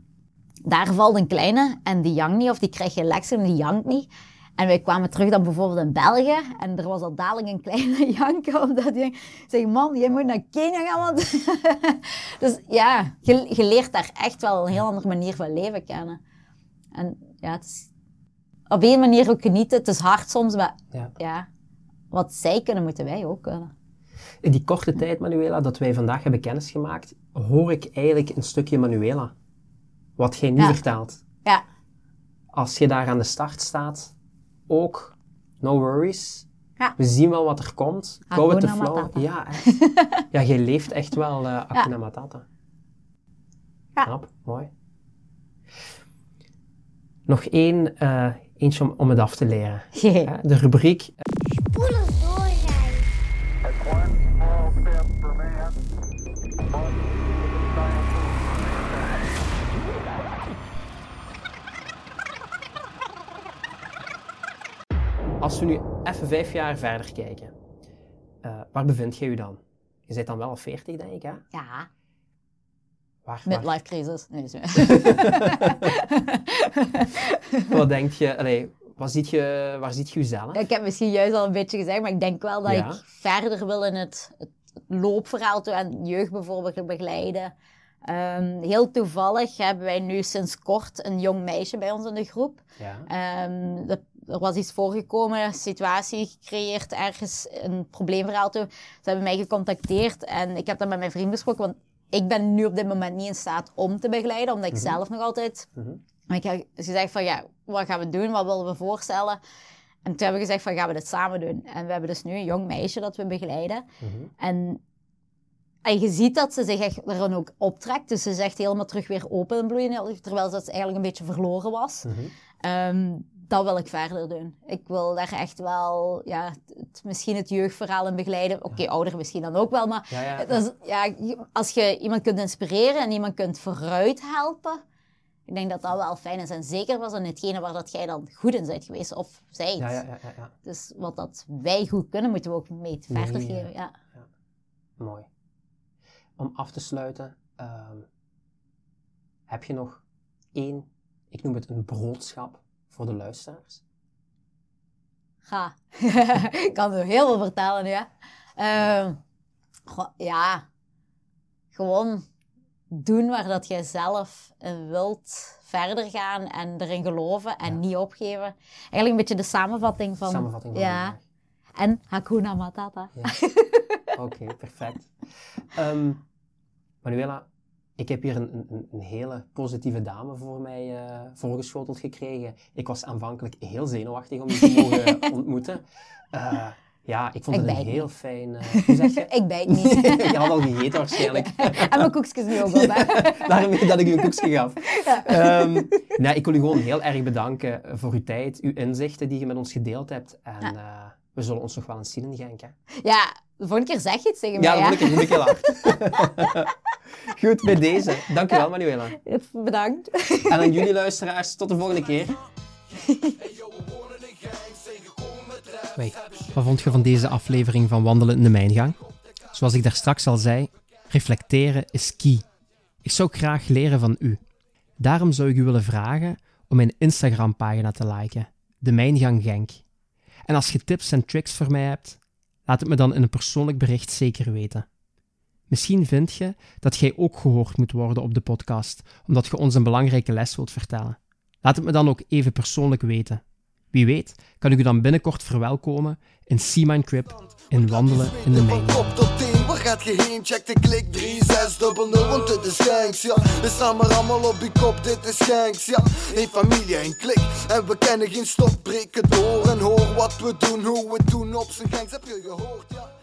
daar valt een kleine en die jankt niet, of die krijgt geen leksem en die jankt niet. En wij kwamen terug dan bijvoorbeeld in België en er was al dadelijk een kleine janker, omdat die zei, man, jij moet naar Kenia gaan, want... dus ja, je, je leert daar echt wel een heel andere manier van leven kennen. En ja, het is op een manier ook genieten. Het is hard soms, maar Ja. ja, wat zij kunnen, moeten wij ook kunnen. In die korte tijd, Manuela, dat wij vandaag hebben kennisgemaakt, hoor ik eigenlijk een stukje Manuela. Wat jij nu Ja. vertelt. Ja, Als je daar aan de start staat, ook no worries. Ja. We zien wel wat er komt. Go with the flow. Ja, echt. ja, je leeft echt wel eh Hakuna Matata. Ja. Knap, mooi. Nog één, eh, eentje om, om het af te leren. Hè, De rubriek Spoelen doorrijden. Als we nu even vijf jaar verder kijken, eh, waar bevind je je dan? Je bent dan wel al 40, denk ik, hè? ja. Midlife crisis. Nee, is wat denk je, allee, waar ziet je, waar ziet je jezelf? Ik heb misschien juist al een beetje gezegd, maar ik denk wel dat Ja. ik verder wil in het, het loopverhaal toe en jeugd bijvoorbeeld begeleiden. Ehm, heel toevallig hebben wij nu sinds kort een jong meisje bij ons in de groep. Ja. Ehm, er- er was iets voorgekomen, een situatie gecreëerd, ergens een probleemverhaal toe. Ze hebben mij gecontacteerd en ik heb dat met mijn vriend besproken, want ik ben nu op dit moment niet in staat om te begeleiden, omdat ik zelf nog altijd... Mhm. Maar ik heb gezegd van, ja, wat gaan we doen? Wat willen we voorstellen? En toen hebben we gezegd van, gaan we dit samen doen? En we hebben dus nu een jong meisje dat we begeleiden. Mhm. En, en je ziet dat ze zich echt er dan ook optrekt. Dus ze is echt helemaal terug weer open en bloeien, terwijl ze eigenlijk een beetje verloren was. Mhm. Ehm, dat wil ik verder doen. Ik wil daar echt wel, ja, het- misschien het jeugdverhaal in begeleiden. Oké, ouder misschien dan ook wel, maar Ja, ja, dat is- ja, als je iemand kunt inspireren en iemand kunt vooruit helpen, ik denk dat dat wel fijn is. En zeker was in hetgene waar dat jij dan goed in bent geweest, of zijt. Ja, ja, ja. Dus wat dat wij goed kunnen, moeten we ook mee verder geven. Ja. Mooi. Om af te sluiten, ehm, heb je nog één, ik noem het een broodschap voor de luisteraars? Ga. ik kan er heel veel vertellen, ja. Ehm, ja. Gewoon doen waar dat jij zelf in wilt verder gaan en erin geloven en Ja. niet opgeven. Eigenlijk een beetje de samenvatting van... Samenvatting van Ja. En Hakuna Matata. Oké, perfect. Ehm, Manuela, ik heb hier een, een, een hele positieve dame voor mij eh, voorgeschoteld gekregen. Ik was aanvankelijk heel zenuwachtig om je te mogen ontmoeten. Eh, ja, ik vond Ik het een heel fijn... eh, hoe zeg je? Ik bijt niet. je had al gegeten waarschijnlijk. en mijn koekjes nu ook op, hè. Daarom dat ik u een koekje gaf. Ehm, nee, ik wil u gewoon heel erg bedanken voor uw tijd, uw inzichten die je met ons gedeeld hebt. En eh, we zullen ons nog wel eens zien in Genk. Hè? Ja, de volgende keer zeg je het tegen Ja, mij, dat hè. vond ik een heel hard. Goed, bij deze. Dankjewel, Manuela. Bedankt. En aan jullie luisteraars, tot de volgende keer. Wat vond je van deze aflevering van Wandelen in de Mijngang? Zoals ik daar straks al zei, reflecteren is key. Ik zou graag leren van u. Daarom zou ik u willen vragen om mijn Instagram-pagina te liken, De Mijngang Genk. En als je tips en tricks voor mij hebt, laat het me dan in een persoonlijk bericht zeker weten. Misschien vind je dat jij ook gehoord moet worden op de podcast, omdat je ons een belangrijke les wilt vertellen. Laat het me dan ook even persoonlijk weten. Wie weet, kan ik u dan binnenkort verwelkomen in Sea Mine Crib in Wandelen in de we gaat je heen? Check de klik 3600, want dit is Genks, ja. We staan maar allemaal op je kop, dit is Genks, ja. Een familie, een klik, en we kennen geen stop. Breken door en hoor wat we doen, hoe we doen op zijn Genks. Heb je gehoord, ja?